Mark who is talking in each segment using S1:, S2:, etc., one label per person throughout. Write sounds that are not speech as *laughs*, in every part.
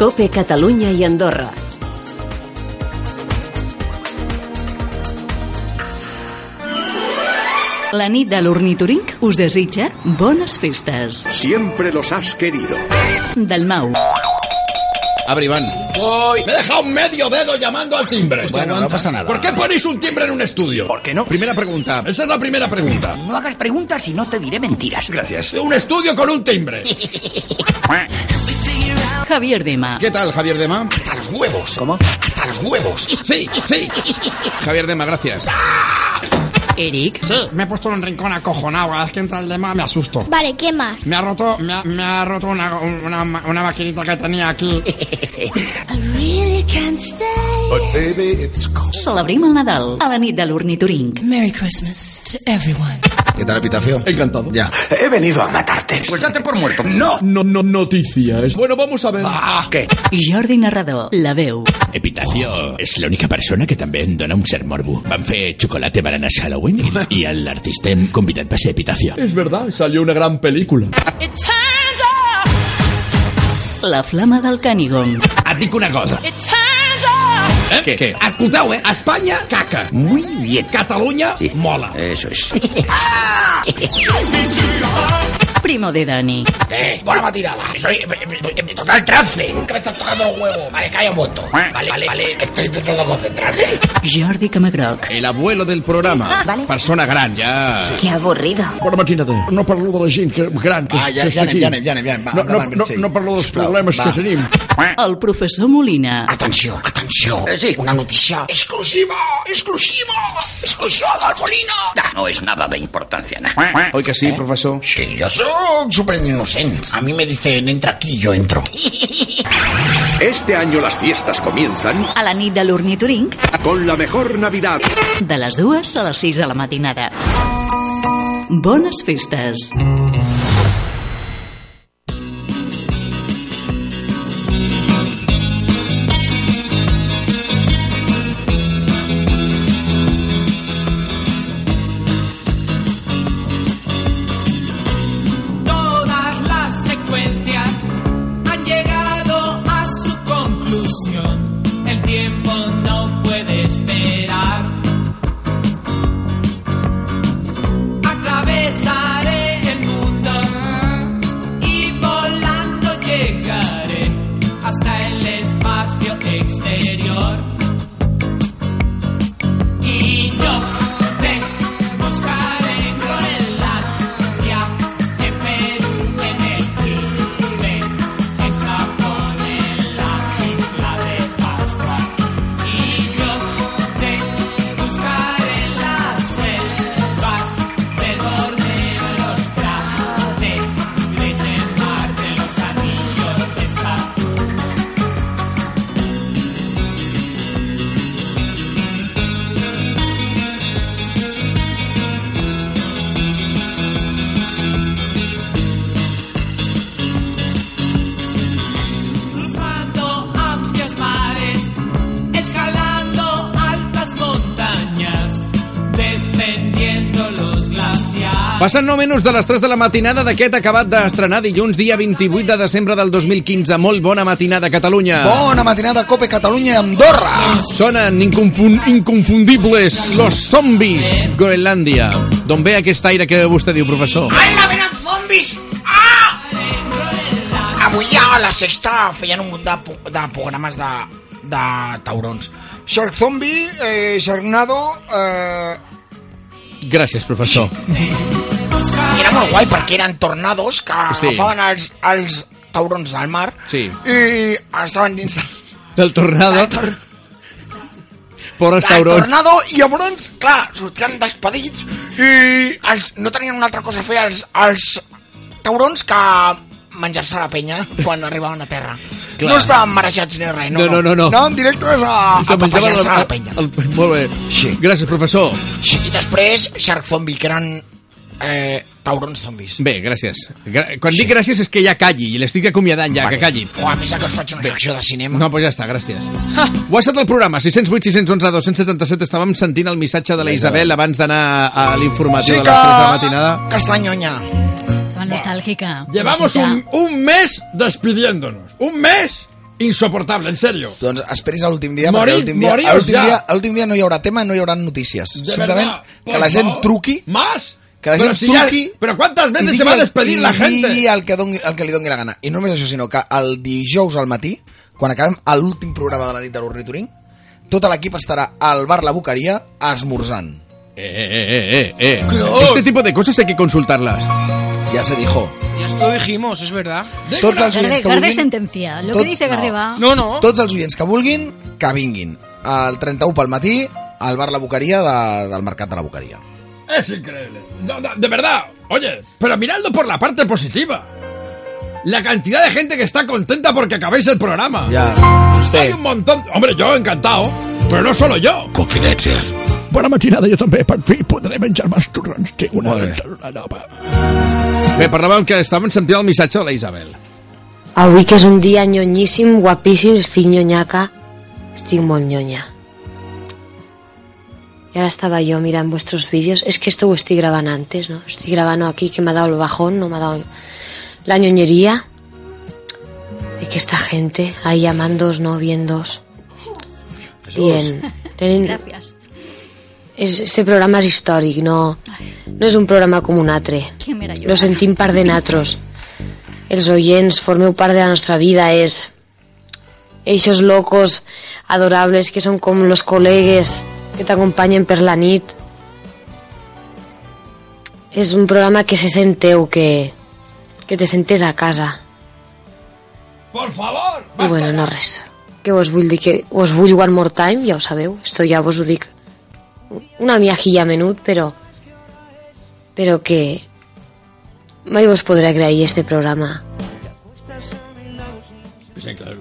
S1: Cope Catalunya i Andorra. La nit de l'ornitorinc us desitja bones festes.
S2: Siempre los has querido.
S1: Del Mau.
S3: Abre, Iván.
S4: Voy. Me he dejado medio dedo llamando al timbre.
S3: Bueno, no pasa nada.
S4: ¿Por qué ponéis un timbre en un estudio?
S5: ¿Por qué no?
S3: Primera pregunta.
S4: Esa es la primera pregunta.
S5: No hagas preguntas y no te diré mentiras.
S2: Gracias.
S4: Un estudio con un timbre. *laughs*
S1: Javier Dema.
S3: ¿Qué tal, Javier Dema?
S5: Hasta los huevos.
S1: ¿Cómo?
S5: Hasta los huevos.
S4: Sí, sí. *laughs*
S3: Javier Dema, gracias.
S1: Eric.
S6: Sí, me he puesto en un rincón acojonado. Vez que entra el tema me asusto.
S7: Vale, ¿qué más?
S6: Me ha roto, me ha, me ha roto una, una, una maquinita que tenía aquí.
S1: Celebrem el Nadal a la nit de l'ornitorinc.
S8: Merry Christmas to everyone.
S3: ¿Qué tal, Epitafio?
S4: Encantado.
S3: Ya.
S2: He venido a matarte.
S5: Pues date por muerto.
S2: No.
S4: No, no, noticias. Bueno, vamos a ver.
S5: Ah, què?
S1: Jordi Narrador, la veu.
S9: Epitafio és l'única persona que també em dona un cert morbo. Van fer xocolate a Halloween i l'artista hem convidat va ser Epitafio.
S4: Es verdad, salió una gran película.
S8: It turns out,
S1: La flama del Canigong.
S4: Et dic una cosa.
S8: it turns out.
S4: Eh?
S3: Què, què?
S4: Escolteu, eh? Espanya, caca.
S5: Muy bien.
S4: Catalunya, mola.
S5: Eso es. *laughs*
S1: Primo de Dani.
S5: Eh, buena matinada. Soy, me, me- me toca el trance. Que me estás tocando los huevos. Vale, calla un momento. Vale, vale, vale. Estoy intentando concentrarme.
S1: Jordi Camagroc.
S3: El abuelo del programa. Persona gran, ja.
S1: Qué avorrido.
S4: Bona matinada. No parlo de la gent que, gran que,
S3: Ah, ja,
S4: que
S3: ja
S4: està
S3: anem,
S4: aquí.
S3: ja anem, ja anem, ja anem. Va,
S4: no, no,
S3: endavant,
S4: no, no parlo dels problemes
S3: va.
S4: que tenim.
S1: El professor Molina.
S5: Atenció, atenció. Eh, sí. Una noticia exclusiva, exclusiva, exclusiva del Molino. Ah, no es nada de importancia, ¿no?
S3: Oi que sí, professor?
S5: Sí, yo soy súper inocente. A mí me dicen, entra aquí, yo entro. *laughs*
S2: Este año las fiestas comienzan
S1: A la nit de l'ornitorinc,
S2: con la mejor Navidad.
S1: de les dues a les 6 de la matinada. Bones festes.
S8: Todas
S3: Passen no menys de les 3 de la matinada d'aquest acabat d'estrenar dilluns, dia 28 de desembre del 2015. Molt bona matinada, Catalunya.
S10: Bona matinada, Cope Catalunya i Andorra.
S3: Sonen inconfun inconfundibles los zombies, Groenlàndia. D'on ve aquest aire que vostè diu, professor?
S5: ¡Ay, la venen zombis! Ah! Avui ja a la sexta feien un munt de, de programes de, de taurons.
S10: Shark Zombie, eh, Sharknado, eh,
S3: Gràcies, professor. *laughs*
S5: I era molt guai perquè eren tornados que
S3: Sí.
S5: agafaven els, els taurons al mar
S3: Sí.
S5: i estaven dins del,
S3: Del tornado.
S5: del, tor
S3: Pobres
S5: del
S3: taurons.
S5: tornado i llavors, clar, sortien despedits i els, no tenien una altra cosa a fer els, els taurons que
S11: menjar-se la penya quan arribaven a terra.
S3: Clar.
S11: No estaven marejats ni res, no,
S3: No, no, no, no.
S11: Anaven directes a, a papejar-se
S3: la-
S11: la penya.
S3: el- Molt bé.
S11: Sí.
S3: Gràcies, professor.
S11: I després Shark Zombie, que eren eh, taurons zombis.
S3: Bé, gràcies. Gra quan dic gràcies és que ja calli, i l'estic acomiadant ja,
S11: Vale.
S3: que calli.
S11: O a més que us faig una secció de cinema.
S3: No, doncs ja està, gràcies. Ho ha estat el programa, 608, 611, 277. Estàvem sentint el missatge de la Isabel abans d'anar a l'informatiu de les 3 de la matinada.
S11: que està nyonya.
S1: Estaba nostálgica.
S12: Llevamos un, un mes despidiéndonos. Un mes insoportable, en serio.
S5: Doncs esperis a l'últim dia,
S12: Morid-
S5: perquè l'últim dia, l'últim
S12: ja.
S5: dia, a l'últim dia no hi haurà tema, no hi haurà notícies.
S12: De
S5: Simplement
S12: verdad,
S5: que la gent
S12: favor.
S5: truqui,
S12: ¿Más?
S5: Que la
S12: Pero
S5: gent
S12: si ya-
S5: truqui...
S12: ¿cuántas
S5: i
S12: veces
S5: digui
S12: se va despedir
S5: i
S12: la
S5: digui
S12: gente?
S5: El que, doni, el que li doni la gana. I no només això, sinó que el dijous al matí, quan acabem l'últim programa de la nit de l'Ornitoring, tot l'equip estarà al bar La Boqueria esmorzant.
S3: Eh, eh, eh, eh, eh.
S4: Creo.
S3: Este tipo de cosas hay que consultarlas.
S5: Ja se dijo.
S4: Ya esto lo dijimos, es verdad.
S5: Tots els oients que
S1: Garde
S5: vulguin...
S1: sentencia. Lo
S5: Tots-
S1: que dice Garde va.
S4: No, no.
S5: Tots els oients que vulguin, que vinguin. El 31 pel matí, al bar La Boqueria de, del Mercat de la Boqueria.
S12: Es increíble. No, no, de verdad. Oye, pero miradlo por la parte positiva. La cantidad de gente que está contenta porque acabéis el programa. Hay
S5: usted...
S12: un montón. Hombre, yo encantado. Pero no solo yo.
S9: Confidencias.
S12: Bona matinada, jo també. Per fi podré menjar més torrons. Tinc una, una nova.
S3: Bé, parlàvem que estàvem sentint el missatge de la Isabel.
S13: Avui que és un dia nyonyíssim, guapíssim, estic nyonyaca, estic molt nyonya. Y ahora estaba yo mirando vuestros vídeos. Es que esto lo estoy grabando antes, ¿no? Estoy grabando aquí que me ha dado el bajón, no me ha dado la ñoñería. Y que esta gente ahí llamándoos, no viéndoos. Bien. Tenen-
S1: Gracias.
S13: és, este programa és històric, no, no és un programa com un altre. Lo sentim part de natros. Els oients formeu part de la nostra vida, és eixos locos, adorables, que són com los col·legues que t'acompanyen per la nit. És un programa que se sent teu, que, que te sentes a casa.
S12: Por favor.
S13: I bueno, no res. Que vos vull dir que us vull one more time, ja ho sabeu. Esto ja vos ho dic una miajilla menut, però però que mai vos podré agrair este programa.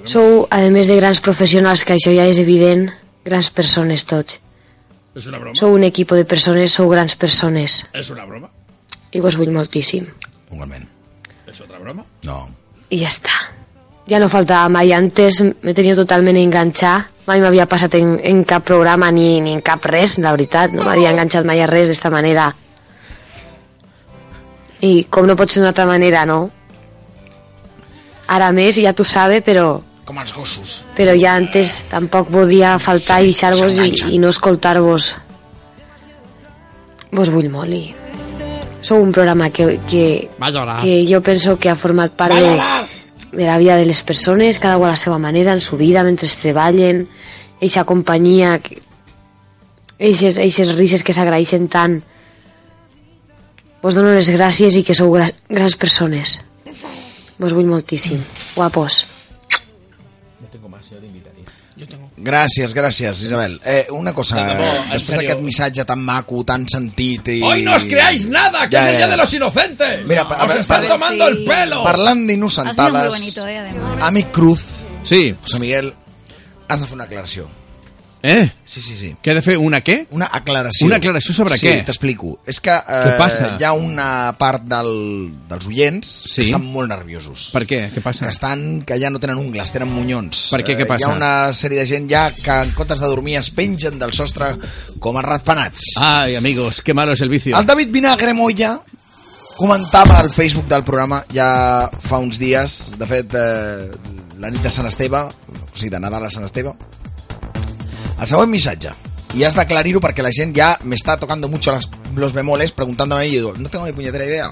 S13: Sou, a més de grans professionals, que això ja és evident, grans persones tots.
S12: Es una broma.
S13: Sou un equip de persones, sou grans persones.
S12: Es una broma.
S13: I vos vull moltíssim.
S5: Igualment.
S12: Es otra broma.
S5: No.
S13: I ja està. Ja no faltava mai. Antes m'he tenido totalment enganxat. Mai m'havia passat en, en cap programa ni, ni en cap res, la veritat. No m'havia enganxat mai a res d'esta manera. I com no pot ser d'una altra manera, no? Ara més, ja t'ho sabe, però,
S11: Com els gossos.
S13: però ja antes tampoc podia faltar i deixar-vos i, i no escoltar-vos. Vos vull molt i... Sou un programa que, que, que jo penso que ha format part de, de la vida de les persones, cada una a la seva manera, en su vida, mentre treballen, eixa companyia, eixes, eixes rises que s'agraeixen tant. Vos dono les gràcies i que sou gra grans persones. Vos vull moltíssim. Guapos.
S5: Gràcies, gràcies, Isabel. Eh, una cosa,
S12: De debò,
S5: eh, després d'aquest missatge tan maco, tan sentit i...
S12: Hoy no os creáis nada, que
S5: Ya,
S12: es el de los inocentes.
S5: Mira, a
S12: os
S5: vale.
S12: tomando
S1: Sí.
S12: el pelo.
S5: Parlant d'innocentades,
S1: bonito, eh, además.
S5: amic Cruz,
S3: Sí.
S5: José Miguel, has de fer una aclaració.
S3: Eh?
S5: Sí, sí, sí.
S3: Què he de fer? Una què?
S5: Una aclaració.
S3: Una aclaració sobre
S5: sí,
S3: què?
S5: Sí, t'explico. És que eh,
S3: Què passa?
S5: hi ha una part del, dels oients
S3: Sí?
S5: que estan molt nerviosos.
S3: Per què? Què passa?
S5: Que estan, que ja no tenen ungles, tenen munyons.
S3: Per què? Què
S5: Eh,
S3: passa?
S5: Hi ha una sèrie de gent ja que en comptes de dormir es pengen del sostre com a ratpenats.
S3: Ai, amigos, qué malo es el vicio.
S5: El David Vinagre Moya comentava al Facebook del programa ja fa uns dies, de fet, eh, la nit de Sant Esteve, o sigui, de Nadal a Sant Esteve, el següent missatge. Y has de aclarirlo porque la gente ya me está tocando mucho las- los bemoles preguntándome y digo, no tengo ni puñetera idea.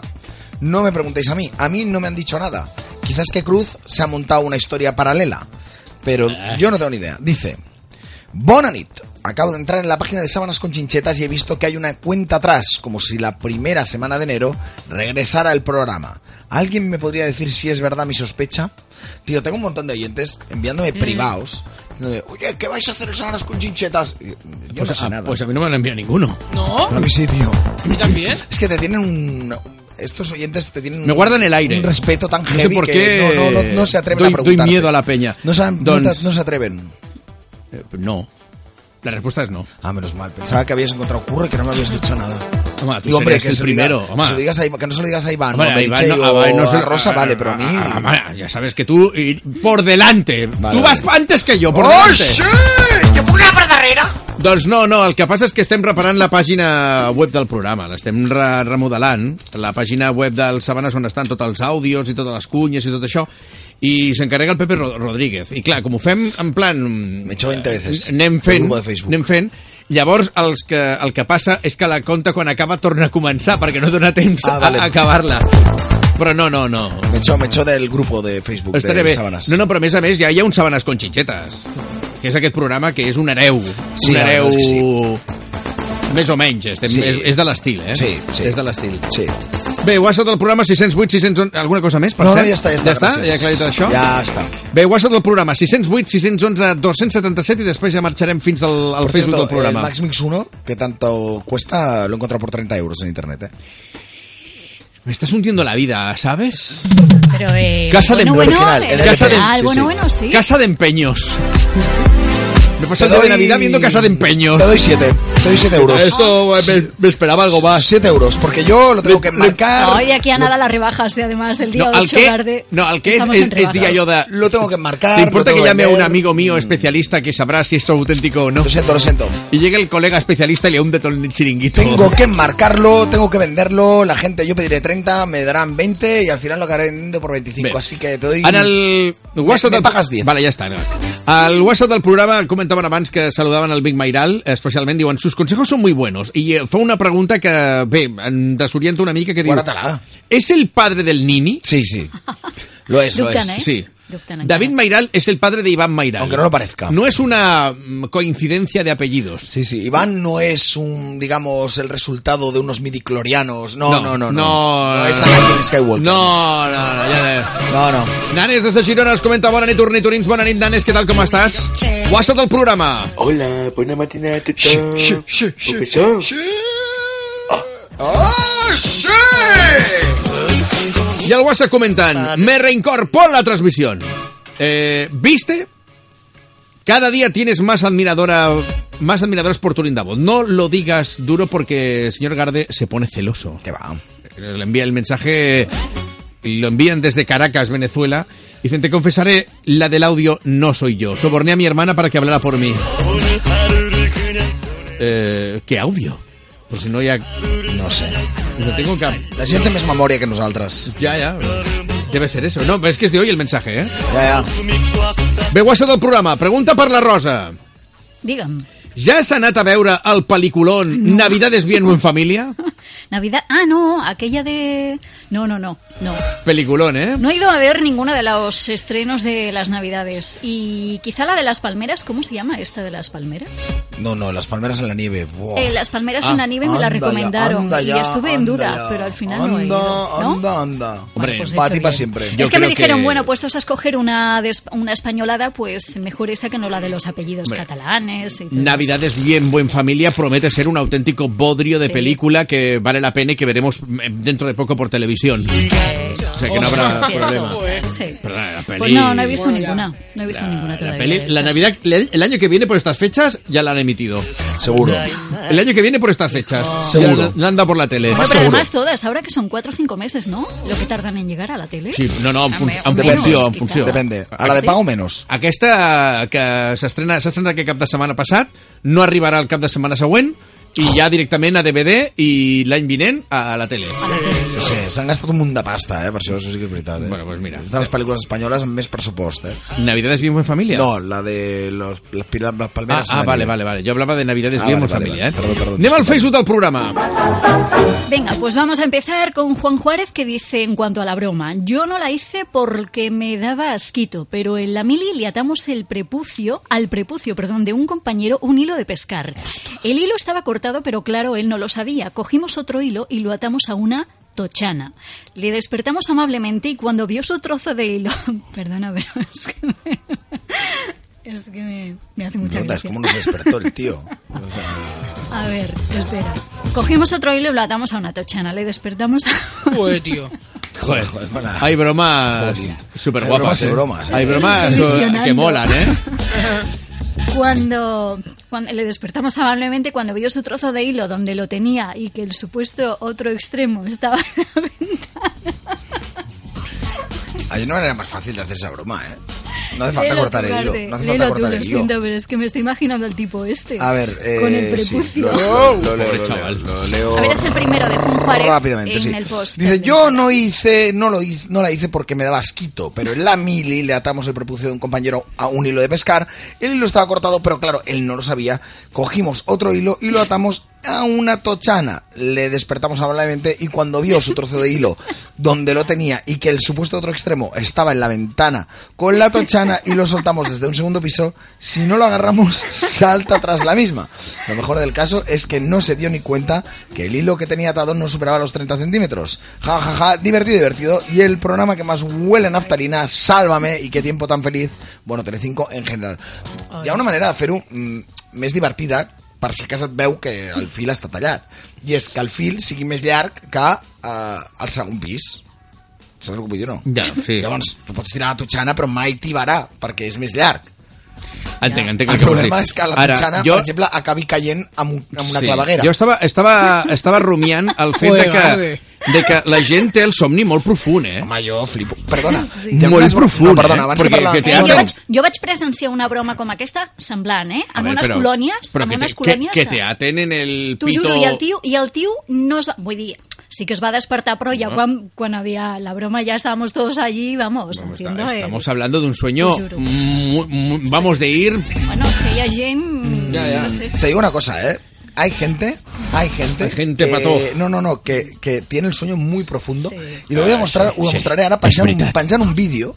S5: No me preguntéis a mí. A mí no me han dicho nada. Quizás que Cruz se ha montado una historia paralela. Pero yo no tengo ni idea. Dice, Bonanit. Acabo de entrar en la página de Sábanas con Chinchetas y he visto que hay una cuenta atrás, como si la primera semana de enero regresara el programa. ¿Alguien me podría decir si es verdad mi sospecha? Tío, tengo un montón de oyentes enviándome
S3: Mm.
S5: privados. diciéndome, Oye, ¿qué vais a hacer el Sábanas con Chinchetas? Yo
S3: Pues
S5: no sé
S3: a,
S5: nada.
S3: pues a mí no me lo envía ninguno.
S4: ¿No?
S5: A mí sí, tío.
S4: ¿A mí también? *laughs*
S5: Es que te tienen un... estos oyentes te tienen
S3: Me guardan el aire.
S5: un respeto tan
S3: No
S5: heavy
S3: sé por
S5: que
S3: qué
S5: no, no, no, no se atreven
S3: doy,
S5: a preguntar.
S3: doy miedo a la peña.
S5: No, saben- te- no se atreven.
S3: Eh, no. La respuesta es no.
S5: Ah, menos mal. Pensaba que habías encontrado curro y que no me habías dicho nada.
S3: Home, tú
S5: Digo, hombre,
S3: serías
S5: que
S3: el
S5: se diga-
S3: primero, home.
S5: que se lo digas a Iván- que no se lo digas a Iván,
S3: Hombre,
S5: o a
S3: a Iván
S5: Meritxell,
S3: no- a
S5: o
S3: Iván no
S5: a
S3: sé-
S5: Rosa,
S3: a-
S5: vale, pero a mí...
S3: a- a- ya sabes que tú, y por delante. tú
S5: vale.
S3: vas antes que jo, por
S5: ¡Oh,
S3: delante.
S5: sí!
S11: Jo puc anar per darrere?
S3: Doncs no, no, el que passa és que estem reparant la pàgina web del programa, l'estem re remodelant, la pàgina web del Sabanes on estan tots els àudios i totes les cunyes i tot això, i s'encarrega el Pepe Ro- Rodríguez. I clar, com ho fem en plan...
S5: Me echo 20 veces.
S3: Anem
S5: El
S3: fent,
S5: grupo de Facebook.
S3: anem fent, llavors els que, el que passa és que la conta quan acaba torna a començar perquè no dona temps
S5: Ah, vale.
S3: a, a acabar-la. Però no, no, no.
S5: Me echo, me echo del grupo de Facebook
S3: Estaré
S5: de
S3: bé.
S5: Sábanas.
S3: No, no, però a més a més ja hi ha un Sabanes con xinxetes, que és aquest programa que és un hereu.
S5: Sí,
S3: un hereu...
S5: que
S3: Més o menys, estem,
S5: Sí.
S3: és, és de l'estil, eh?
S5: Sí, sí.
S3: És de l'estil.
S5: Sí.
S3: Bé, WhatsApp del programa 608, 611... Alguna cosa més, per
S5: No, no,
S3: cert?
S5: ja està, ja està,
S3: Ja està?
S5: gràcies.
S3: Ja he aclarit això?
S5: Ja està.
S3: Bé, WhatsApp del programa 608, 611, 277 i després ja marxarem fins al, al Facebook
S5: cierto,
S3: del programa.
S5: El Max Mix 1, que tanto cuesta, lo he encontrado por 30 euros en internet, ¿eh?
S3: Me estás hundiendo la vida, ¿sabes?
S14: Pero, eh,
S3: Casa de
S14: bueno, bueno,
S5: original,
S14: el
S5: el
S3: Casa de-
S14: bueno,
S5: sí.
S14: bueno, sí.
S3: Casa de empeños. Me día de Navidad viendo Casa de empeños.
S5: Te doy 7. Te doy 7 euros.
S3: Esto eh, me, me esperaba algo más.
S5: 7 euros, porque yo lo tengo que marcar.
S14: No, y aquí a nada las rebajas, además del día
S3: No, al
S14: 8
S3: que,
S14: tarde.
S3: no, al que es, es, es
S14: rebajas.
S3: diga yo de...
S5: Lo tengo que marcar.
S3: ¿Te importa que llame a un amigo mío especialista que sabrá si esto es auténtico o no?
S5: Lo siento, lo siento.
S3: Y llega el colega especialista y le hunde todo el chiringuito.
S5: Tengo que marcarlo, tengo que venderlo. La gente, yo pediré 30, me darán 20 y al final lo acabaré vendiendo por 25.
S3: Bé.
S5: Así que te doy.
S3: El WhatsApp
S5: me pagas 10.
S3: Vale, ja està. No. Al WhatsApp del programa comentaven abans que saludaven el Big Mairal, especialment diuen, sus consejos son muy buenos. I eh, fa una pregunta que, bé, en desorienta una mica, que diu...
S5: Guárdatela.
S3: ¿Es el padre del Nini?
S5: Sí, sí. Lo es, lo
S14: Dubtan,
S5: es.
S14: ¿eh?
S3: Sí. David Mairal es el padre de Iván Mairal.
S5: Aunque no lo parezca.
S3: No es una mm, coincidencia de apellidos.
S5: Sí, sí. Iván no es un, digamos, el resultado de unos midiclorianos. No, no, no. No,
S3: No,
S5: No es Anakin Skywalker.
S3: No, no, no.
S5: No, no.
S3: Nanes des de Girona ens comenta Bona nit, ornitorins, bona nit, Nanes, què tal, com estàs? WhatsApp del programa.
S15: Hola, bona matinada a tothom.
S5: ¡Oh, sí!
S3: Y al WhatsApp comentan, me reincorporo a la transmisión. Eh, ¿Viste? Cada día tienes más admiradora, más admiradores por tu linda voz. No lo digas duro porque el señor Garde se pone celoso.
S5: Que va.
S3: Le envía el mensaje, lo envían desde Caracas, Venezuela. Dicen, te confesaré, la del audio no soy yo. Soborné a mi hermana para que hablara por mí. Eh, ¿Qué audio? Pues si no ya...
S5: No sé.
S3: No tengo que...
S5: La gent té més memòria que nosaltres.
S3: Ya, ya. Debe ser eso. No, pero es que es de hoy el mensaje, ¿eh?
S5: Ja, ja.
S3: Ve WhatsApp del programa. Pregunta per la Rosa.
S14: Digue'm.
S3: Ja has anat a veure el pel·liculón Navidades bien o en familia? *laughs*
S14: Navidad. Ah, no, aquella de. No, no, no, no.
S3: Peliculón, ¿eh?
S14: No he ido a ver ninguno de los estrenos de las Navidades. Y quizá la de las palmeras, ¿cómo se llama esta de las palmeras?
S5: No, no, las palmeras en la nieve.
S14: Eh, las palmeras
S3: Ah,
S14: en la nieve me la
S5: Anda ya,
S14: recomendaron
S5: anda
S14: y
S5: ya,
S14: estuve en
S5: anda
S14: duda,
S5: ya.
S14: pero al final no he
S5: Anda,
S14: ido. ¿no?
S5: anda, anda.
S3: Hombre,
S14: pues
S5: para ti para siempre.
S3: Yo
S14: es que me dijeron,
S3: que-
S14: bueno, puestos a escoger una, una españolada, pues mejor esa que no la de los apellidos
S3: Hombre.
S14: catalanes. Y todo
S3: Navidades bien buen familia promete ser un auténtico bodrio de
S14: Sí.
S3: película que vale la pena y que veremos eh, dentro de poco por televisión. O sea que no habrá problema.
S14: Sí.
S3: La peli...
S14: Pues no, no he visto ninguna. No he visto ninguna
S3: La,
S14: todavía.
S3: peli-
S14: de
S3: la. Navidad, el año que viene por estas fechas ya la han emitido.
S5: Seguro.
S3: El año que viene por estas fechas.
S5: Seguro.
S3: La- la han dado por la tele.
S14: Bueno, pero además todas, ahora que son cuatro o cinco meses, ¿no? Lo que tardan en llegar a la tele.
S3: Sí, no, no, en, fun
S14: Home,
S3: en
S14: menos,
S3: funció, en
S14: quizá.
S3: funció.
S5: Depende. A la de pago menos.
S3: Aquesta que s'estrena s'ha estrenat aquest cap de setmana passat, no arribarà el cap de setmana següent i ja directament a DVD i l'any vinent a la tele.
S5: No sé, s'han gastat un munt de pasta, eh, per això, això sí que és veritat. Eh?
S3: Bueno, pues mira.
S5: És de les pel·lícules espanyoles amb més pressupost, eh?
S3: ¿Navidades bien en familia?
S5: No, la de los, las, las
S3: Ah,
S5: palmeras.
S3: ah
S5: la
S3: vale, vale, vale. Yo hablaba de Navidades
S5: Ah,
S3: bien
S5: vale,
S3: en
S5: vale,
S3: familia,
S5: vale.
S3: ¿eh?
S5: Perdón, perdón,
S3: Anem al. Facebook del programa.
S14: Venga, pues vamos a empezar con Juan Juárez que dice en cuanto a la broma, yo no la hice porque me daba asquito, pero en la mili le atamos el prepucio, al prepucio, perdón, de un compañero un hilo de pescar. El hilo estaba cortado, pero claro, él no lo sabía. Cogimos otro hilo y lo atamos a una tochana. Le despertamos amablemente y cuando vio su trozo de hilo, *laughs* perdona, pero *laughs* es que me, es que me, me hace mucha gracia.
S5: como nos despertó el tío. O sea,
S14: A ver, espera. Cogimos otro hilo y lo atamos a una tochana. Le despertamos a... *laughs*
S4: Joder, tío.
S3: Joder, hay bromas súper
S5: Hay bromas
S3: guapas,
S5: y
S3: ¿eh?
S5: bromas.
S3: Hay bromas eh,
S14: Visionando.
S3: que molan, ¿eh?
S14: Cuando, le despertamos amablemente cuando vio su trozo de hilo donde lo tenía y que el supuesto otro extremo estaba en la *laughs*
S5: Hay una manera más fácil de hacer esa broma, ¿eh? No hace falta
S14: Léelo
S5: cortar el hilo. No hace
S14: léelo
S5: falta cortar
S14: lo
S5: el hilo.
S14: siento, pero es que me estoy imaginando al tipo este.
S5: A ver, eh,
S14: Con el
S5: sí,
S14: prepucio.
S5: lo, lo- lo leo,
S3: Pobre
S5: lo
S3: chaval.
S5: leo, lo leo
S14: A ver, es el primero de Juárez
S5: rápidamente,
S14: en
S5: sí.
S14: el post.
S5: Dice, yo no hice, no lo hice, no la hice porque me daba asquito, pero en la mili le atamos el prepucio de un compañero a un hilo de pescar, el hilo estaba cortado, pero claro, él no lo sabía, cogimos otro hilo y lo *laughs* atamos a una tochana, le despertamos amablemente y cuando vio su trozo de hilo *laughs* donde lo tenía y que el supuesto otro extremo estaba en la ventana con la tochana y lo soltamos desde un segundo piso, si no lo agarramos salta tras la misma. Lo mejor del caso es que no se dio ni cuenta que el hilo que tenía atado no superaba los 30 centímetros. Ja, ja, ja, divertido, divertido. Y el programa que más huele a naftalina, Sálvame, y qué tiempo tan feliz. Bueno, Telecinco en general. Hi ha una manera de fer-ho mm, més divertida per si a casa et veu que el fil està tallat. I és que el fil sigui més llarg que eh, el segon pis. Saps el que vull dir, no?
S3: Ja, sí.
S5: Llavors, tu pots tirar la totxana, però mai tibarà, perquè és més llarg.
S3: Entenc, entenc
S5: El
S3: el que vols
S5: problema
S3: dir.
S5: és que la
S3: Ara,
S5: totxana,
S3: jo-
S5: per exemple, acabi caient amb, amb una
S3: Sí.
S5: claveguera.
S3: Jo estava, estava, estava rumiant el fet de
S5: Joder,
S3: que,
S5: Garde.
S3: de que la gent té el somni molt profund, eh?
S5: Home, jo flipo. Perdona.
S14: Sí.
S3: Molt profund,
S5: no, perdona,
S3: eh?
S5: abans que
S3: Perquè
S5: parlàvem-
S3: que
S14: Eh, jo, vaig, jo vaig presenciar una broma com aquesta, semblant, eh? En
S3: A veure,
S14: unes
S3: però-
S14: colònies,
S3: però
S14: en
S3: que,
S14: unes
S3: te, que,
S14: colònies...
S3: que
S14: de-
S3: te aten en el
S14: T'ho
S3: pito...
S14: juro, i el tio, i el tio no es va... Vull dir, sí que es va despertar, però ja
S3: No.
S14: quan, quan havia la broma ya estábamos todos allí, vamos, haciendo el-
S3: Estamos hablando de un sueño, vamos de ir...
S14: Bueno, es que hi ha gent...
S3: Ya, ya.
S14: No sé.
S5: Te digo una cosa, ¿eh? Hay gente, hay gente,
S3: Hay gente
S5: que,
S3: pató.
S5: no, no, no, que, que tiene el sueño muy profundo
S14: Sí.
S5: y lo voy a
S9: Ah,
S5: mostrar,
S9: sí,
S5: ho
S9: sí.
S5: demostraré ara penjant un, penjant un vídeo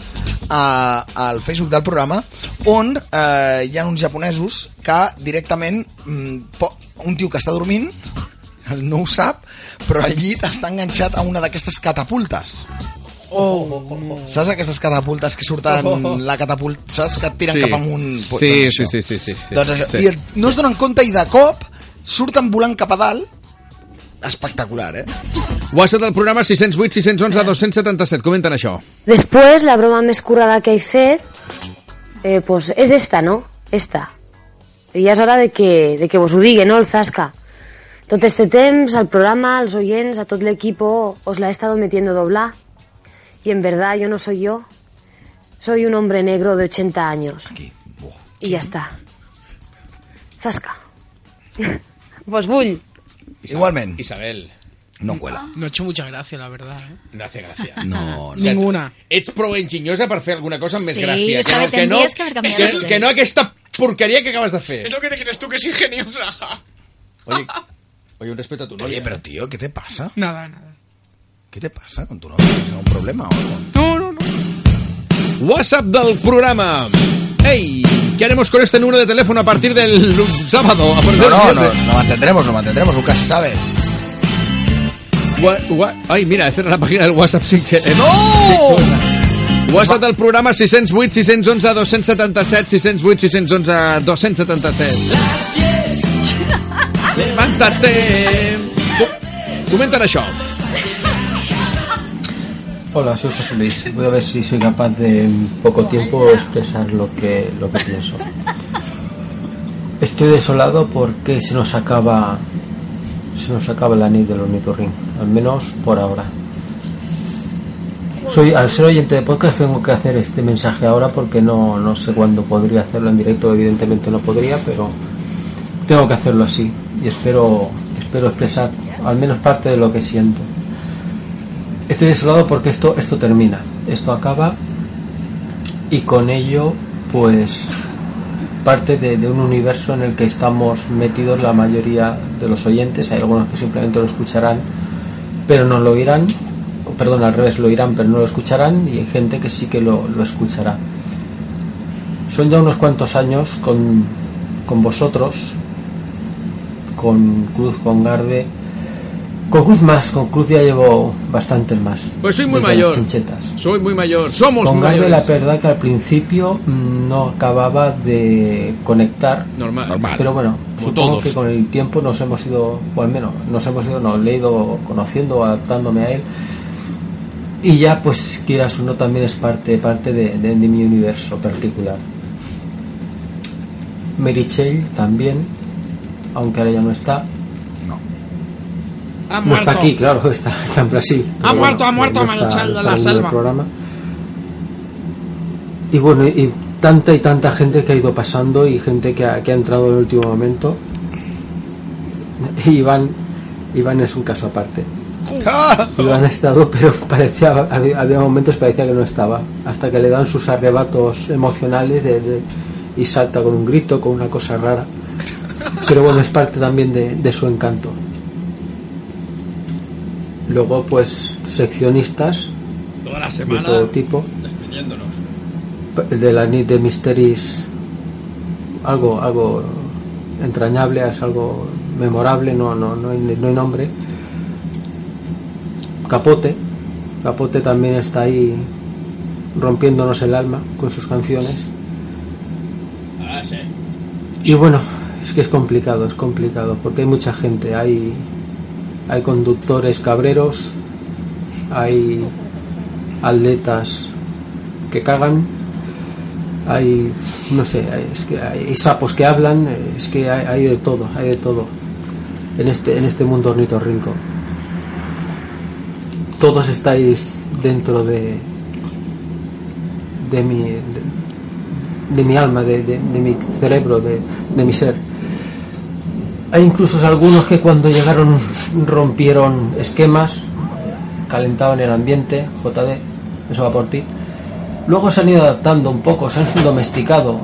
S5: a, al Facebook del programa on eh, hi ha uns japonesos que directament mm, po- un tio que està dormint no ho sap, però al llit està enganxat a una d'aquestes catapultes.
S4: Oh,
S5: Saps aquestes catapultes que surten la catapulta, saps que et tiren
S3: Sí.
S5: cap amunt?
S3: Sí,
S5: doncs
S3: sí, sí, sí, sí, sí.
S5: Doncs això.
S3: Sí.
S5: I el, no es donen compte i de cop surten volant cap a dalt. Espectacular, eh?
S3: WhatsApp del programa 608 611 277. Comenten això.
S13: Después, la broma més currada que he fet, eh, pues és esta, no? Esta. I ja és hora de que, de que vos ho digui, no, el Zasca? Tot este temps, al programa, als oients, a tot l'equipo, os la he estado metiendo doblar. Y en verdad yo no soy yo. Soy un hombre negro de 80 años. Y ya está. Zasca. *laughs* pues bull.
S5: Igualment.
S3: Isabel.
S5: No cuela.
S4: No ha hecho mucha gracia, la verdad. ¿eh?
S3: No hace gràcia.
S5: No,
S3: O sea,
S4: Ninguna.
S3: Ets prou enginyosa per fer alguna cosa amb més
S14: Sí,
S3: gràcia. Que
S14: sabe,
S3: no, que, no,
S14: que haver
S3: que, que,
S14: de-
S3: no aquesta porqueria que acabas de fer.
S4: Eso que te crees tú que es ingeniosa.
S3: Oye, oye, un respeto a tu novia.
S5: Oye, pero tío, ¿qué te pasa?
S4: Nada, nada.
S5: ¿Qué te pasa con tu novia? ¿Tienes algún problema o algo?
S4: No, no, no.
S3: WhatsApp del programa. Hey, ¿qué haremos con este número de teléfono a partir del sábado? A partir
S5: No, no, no, lo mantendremos, lo mantendremos, nunca se sabe.
S3: Gua- Ay, mira, he cerrado la página del WhatsApp sin querer.
S5: ¡No!
S3: Sí. WhatsApp del programa 608 611 277 608 611 277 Levántate Co- Comenten això
S16: Hola, soy José Luis. Voy a ver si soy capaz de en poco tiempo expresar lo que, lo que pienso. Estoy desolado porque se nos acaba se nos acaba el anillo del ornitorrinco, al menos por ahora. Soy al ser oyente de podcast tengo que hacer este mensaje ahora porque no, no sé cuándo podría hacerlo en directo, evidentemente no podría, pero tengo que hacerlo así y espero espero expresar al menos parte de lo que siento. Estoy desolado porque esto, esto termina, esto acaba y con ello pues parte de, un universo en el que estamos metidos la mayoría de los oyentes, hay algunos que simplemente lo escucharán pero no lo oirán, perdón, al revés lo oirán pero no lo escucharán y hay gente que sí que lo, lo escuchará. Son ya unos cuantos años con, con vosotros, con Cruz, con Garde, Con Cruz más, con Cruz ya llevo bastantes más.
S3: Pues soy muy mayor.
S16: chinchetas.
S3: Soy muy mayor. Somos
S16: Con
S3: muy
S16: Garde
S3: mayores.
S16: la verdad que al principio mm, no acababa de conectar.
S3: Normal.
S16: Pero bueno,
S3: Como
S16: supongo
S3: todos.
S16: que con el tiempo nos hemos ido, o al menos nos hemos ido, nos he ido conociendo, adaptándome a él. Y ya pues quieras uno también es parte, parte de, de- de mi universo particular. Mary Chale también, aunque ahora ya no está.
S4: Ha
S16: No
S4: muerto.
S16: está aquí, claro, *laughs* está, está en Brasil.
S4: Ha muerto, ha muerto
S16: no no
S4: de la selva.
S16: programa. Y bueno, y tanta y tanta gente que ha ido pasando y gente que ha, que ha entrado en el último momento. *laughs* Iván, Iván es un caso aparte. Iván ha estado, pero parecía, había, había momentos que parecía que no estaba. Hasta que le dan sus arrebatos emocionales de, de- y salta con un grito, con una cosa rara. Pero bueno, es parte también de, de su encanto. Luego, pues, seccionistas
S12: Toda la
S16: de
S12: semana
S16: todo tipo.
S12: despidiéndonos.
S16: de la nit de Mysteries algo algo entrañable es algo memorable no no no hay, no hay nombre Capote Capote también está ahí rompiéndonos el alma con sus canciones
S12: Ah, sí.
S16: y bueno es que es complicado es complicado porque hay mucha gente. Hay hay conductores cabreros hay atletas que cagan hay no sé es que hay, sapos que hablan es que hay, de todo hay de todo en este en este mundo ornitorrinco. Todos estáis dentro de de mi de mi alma de, de- de mi cerebro de, de mi ser hay incluso algunos que cuando llegaron rompieron esquemas calentaban el ambiente JD eso va por ti. Luego se han ido adaptando un poco se han domesticado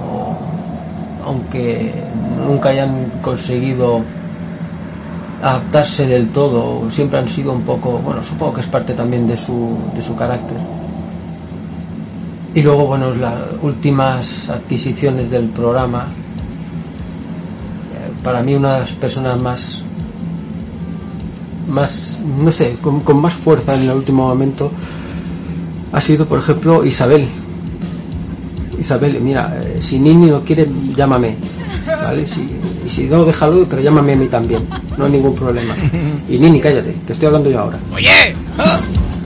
S16: aunque nunca hayan conseguido adaptarse del todo siempre han sido un poco bueno supongo que es parte también de su, de su carácter. Y luego bueno las últimas adquisiciones del programa para mí una de las personas más más no sé con, con más fuerza en el último momento ha sido por ejemplo Isabel. Isabel mira eh, si Nini no quiere llámame vale si, y si no déjalo pero llámame a mí también no hay ningún problema. Y Nini cállate que estoy hablando yo ahora.
S11: Oye,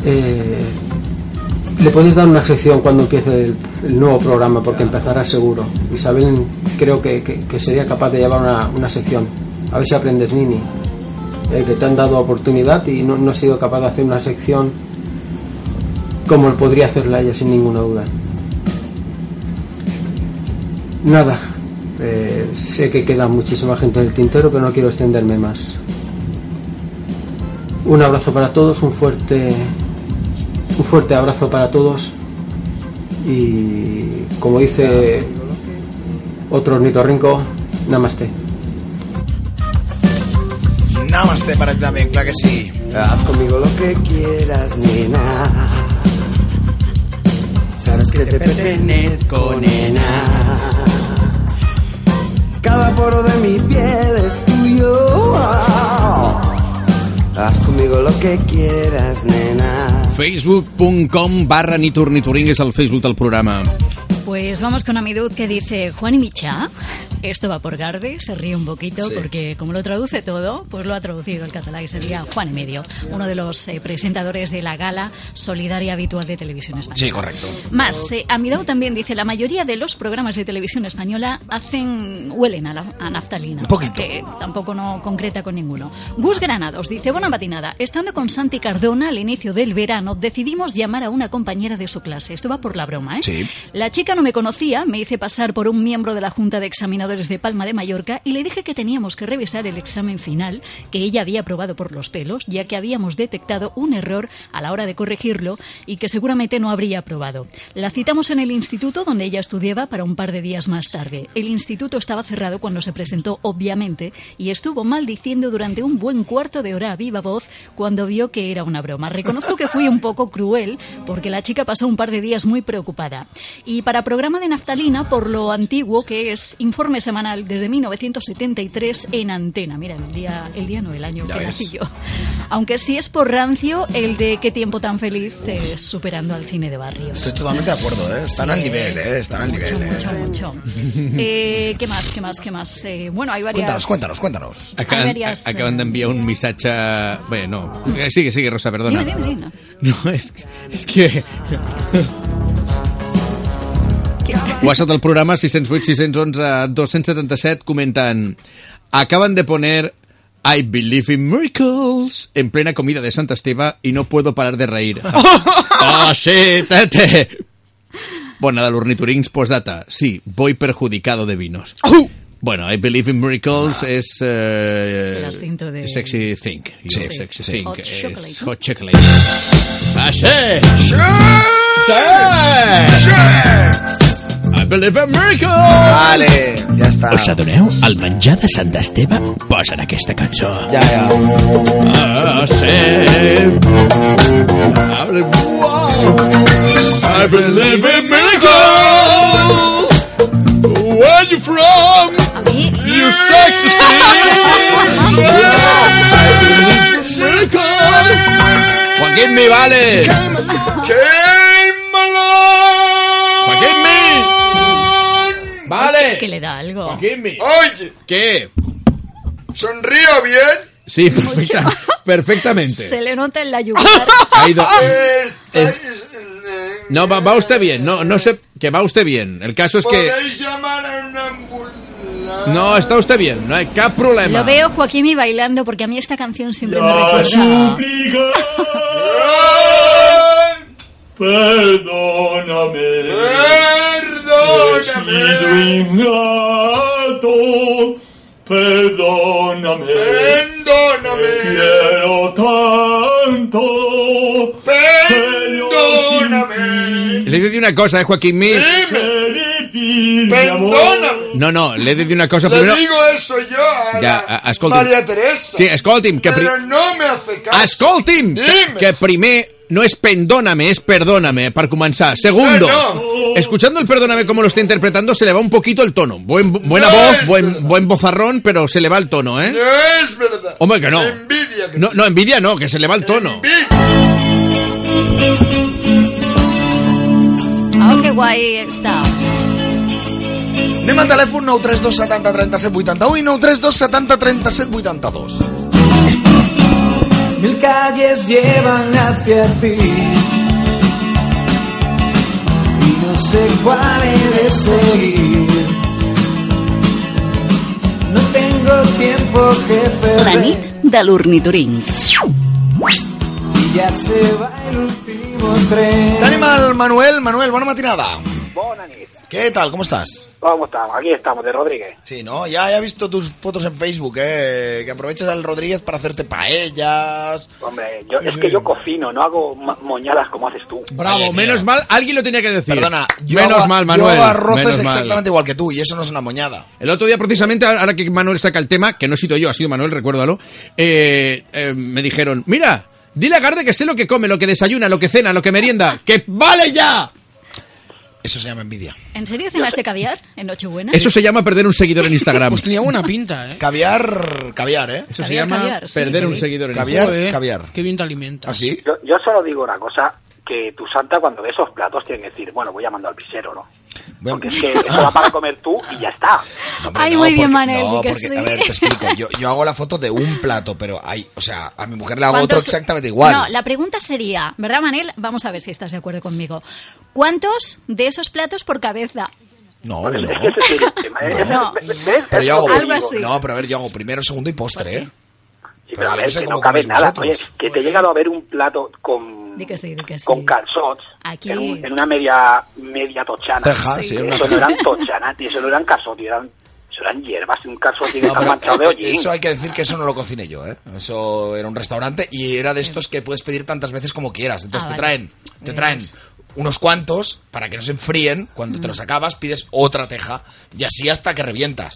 S16: Eh, le podéis dar una sección cuando empiece el, nuevo programa porque empezará seguro. Isabel creo que, que- sería capaz de llevar una, una sección. A ver si aprendes Nini. Eh, que te han dado oportunidad y no, no has sido capaz de hacer una sección como podría hacerla ella sin ninguna duda. Nada. Eh, sé que queda muchísima gente en el tintero pero no quiero extenderme más. Un abrazo para todos, un fuerte, un fuerte abrazo para todos y como dice otro ornitorrinco, namaste.
S5: Namaste para ti también, claro que sí.
S15: Haz conmigo lo que quieras, nena. Sabes que te pertenezco, nena. Cada poro de mi piel es tuyo. Haz conmigo lo que quieras, nena.
S3: Facebook.com barra Niturniturring es el Facebook del programa.
S14: Pues vamos con Amidud que dice Juan y Micha. Esto va por Garde, se ríe un poquito
S5: Sí.
S14: porque como lo traduce todo, pues lo ha traducido el catalán y sería Juan y Medio, uno de los eh, presentadores de la gala solidaria habitual de televisión española.
S5: Sí, correcto.
S14: Más, eh, Amidou también dice, la mayoría de los programas de televisión española hacen, huelen a, la- a naftalina.
S5: Un poquito.
S14: Que tampoco no concreta con ninguno. Gus Granados dice, buena matinada, estando con Santi Cardona al inicio del verano, decidimos llamar a una compañera de su clase. Esto va por la broma, ¿eh?
S5: Sí.
S14: La chica no me conocía, me hice pasar por un miembro de la Junta de Examinadores de Palma de Mallorca y le dije que teníamos que revisar el examen final que ella había aprobado por los pelos, ya que habíamos detectado un error a la hora de corregirlo y que seguramente no habría aprobado. La citamos en el instituto donde ella estudiaba para un par de días más tarde. El instituto estaba cerrado cuando se presentó, obviamente, y estuvo maldiciendo durante un buen cuarto de hora a viva voz cuando vio que era una broma. Reconozco que fui un poco cruel porque la chica pasó un par de días muy preocupada. Y para programa de naftalina por lo antiguo que es informe semanal desde 1973 en antena. Mira, el día, el día no, el año
S5: Ya
S14: que nací yo. Aunque sí es por rancio el de qué tiempo tan feliz eh, superando al cine de barrio.
S5: Estoy totalmente de acuerdo, ¿eh? Están
S14: Sí.
S5: al nivel, ¿eh? Están al
S14: Mucho,
S5: nivel, ¿eh?
S14: mucho, mucho. Eh, ¿Qué más, qué más, qué más? Eh, bueno, hay varias...
S5: Cuéntanos, cuéntanos, cuéntanos.
S3: Acaban,
S14: Hay varias,
S3: acaban
S14: eh,
S3: d'enviar un missatge... Bé, no. Sigue, sigue, Rosa, perdona.
S14: Dime, dime, dime. *laughs*
S3: No, és, és que... WhatsApp del programa 608-611-277 comenten Acaban de poner I believe in miracles en plena comida de Santa Esteve y no puedo parar de reír. ¡Oh, *laughs* sí, tete! Bona, de l'ornitorins, postdata. Sí, voy perjudicado de vinos. Bueno, I believe in miracles es... eh,
S14: El de-
S3: Sexy Think.
S5: Sí,
S3: Sexy
S5: sí.
S3: Think.
S14: Hot
S3: es
S14: chocolate.
S3: Hot chocolate. Ah, sí! Sí! I believe in miracles!
S5: Vale, ja està.
S9: Us adoneu? Al menjar de Sant Esteve posen aquesta cançó.
S5: Ja, ja.
S3: Ah, sí. I believe, wow. I believe in miracles! Where you from? You sexy thing! Joaquín Mi, vale. *laughs* Joaquín Vale.
S14: Que le da algo.
S3: Joaquín.
S17: Oye,
S3: ¿Qué?
S17: ¿sonrío bien?
S3: Sí, perfecta- perfectamente.
S14: Se le nota en la yugular.
S3: Ha ido- *laughs* No, va, va usted bien. No, no sé, que va usted bien. El caso es que
S17: ¿Podéis llamar a una ambulancia?
S3: no está usted bien. No hay cap problema.
S14: Lo veo Joaquín y bailando porque a mí esta canción siempre me recuerda...
S17: Perdóname. Perdóname. ingrato. Perdóname. Perdóname. Te quiero tanto. Perdóname.
S3: Le he decir una cosa, eh, Joaquín Mi.
S17: Perdóname.
S3: No, no, le he decir una cosa
S17: Le
S3: primero.
S17: digo eso yo a
S3: Ja,
S17: la
S3: a- escolti'm.
S17: Teresa.
S3: Sí, escolti'm, que pri-
S17: Pero no me hace caso.
S3: Escolti'm!
S17: Dime.
S3: Que primer no es pendóname, es perdóname, para comenzar. Segundo,
S17: No,
S3: escuchando el perdóname como lo está interpretando, se le va un poquito el tono. Buen, buena
S17: No
S3: voz, buen, buen bozarrón, pero se le va el tono, ¿eh?
S17: No es verdad.
S3: Hombre, que no.
S17: Envidia que
S3: No, no, envidia no, que se le va el tono.
S14: Ah, que guay está.
S5: Anem al telèfon 932 70 37 81 i 932 70 37 82.
S8: Mil calles llevan hacia ti y no sé cuál he de seguir. No tengo tiempo que
S1: La
S8: perder
S1: nit de l'ornitorins.
S8: y ya se va el último tren.
S5: Tenim el Manuel. Manuel, bona matinada.
S18: Bona nit.
S5: ¿Qué tal? ¿Cómo estás?
S18: ¿Cómo estamos? Aquí estamos, de Rodríguez.
S5: Sí, ¿no? Ya, ya he visto tus fotos en Facebook, ¿eh? Que aprovechas al Rodríguez para hacerte paellas.
S18: Hombre, yo, es que yo cocino, no hago moñadas como haces tú.
S3: Bravo, menos mal, alguien lo tenía que decir.
S5: Perdona, yo
S3: menos
S5: hago,
S3: mal,
S5: yo
S3: Manuel.
S5: hago arroces
S3: menos mal.
S5: exactamente igual que tú y eso no es una moñada.
S3: El otro día, precisamente, ahora que Manuel saca el tema, que no he sido yo, ha sido Manuel, recuérdalo, eh, eh, me dijeron, mira, dile a Garde que sé lo que come, lo que desayuna, lo que cena, lo que merienda, ¡que vale ya!
S5: Eso se llama envidia.
S14: ¿En serio cenaste caviar en Nochebuena?
S3: Eso se llama perder un seguidor en Instagram.
S4: Pues tenía buena pinta, ¿eh?
S5: Caviar, caviar, ¿eh?
S3: Eso se
S14: Caviar,
S3: llama
S14: caviar, sí.
S3: perder un seguidor en
S5: Caviar,
S3: Instagram.
S4: Joder,
S5: caviar.
S4: Qué bien te alimenta.
S5: ¿Ah, sí?
S18: Yo, yo solo digo una cosa, que tu santa cuando ve esos platos tiene que decir, bueno, voy llamando al pisero, ¿no?
S5: Bueno,
S18: Porque es que eso va para comer tú y ya está.
S5: hombre,
S14: Ay,
S5: no,
S14: muy bien,
S5: porque-
S14: Manel,
S5: No, porque,
S14: sí.
S5: a ver, te explico. Yo, yo hago la foto de un plato, pero hay, o sea, a mi mujer le hago otro
S14: ¿Cuántos-
S5: exactamente igual.
S14: No, la pregunta sería, ¿verdad, Manel? Vamos a ver si estás de acuerdo conmigo. ¿Cuántos de esos platos por cabeza?
S5: No, no.
S18: ¿eh?
S5: Pero yo hago,
S18: que
S14: Algo
S18: digo.
S14: así.
S5: no, pero a ver, yo hago primero, segundo y postre, ¿eh?
S18: Sí, pero a ver,
S5: sé
S18: que no cabe nada. Oye, que te he llegado a ver un plato con,
S14: Di que sí, di que sí.
S18: con calzots
S14: Aquí.
S18: en, un- en una media media tochana.
S5: Teja, sí,
S18: eso no eran tochanas, tío, eso no eran calzots, eran, eso eran hierbas, un calzot que
S5: No,
S18: manchado de hollín.
S5: eso hay que decir que eso no lo cociné yo, ¿eh? Eso era un restaurante y era de estos que puedes pedir tantas veces como quieras. Entonces
S14: Ah,
S5: te
S14: vale.
S5: traen, te traen unos cuantos para que no se enfríen. Cuando
S14: Mm.
S5: te los acabas pides otra teja y así hasta que revientas.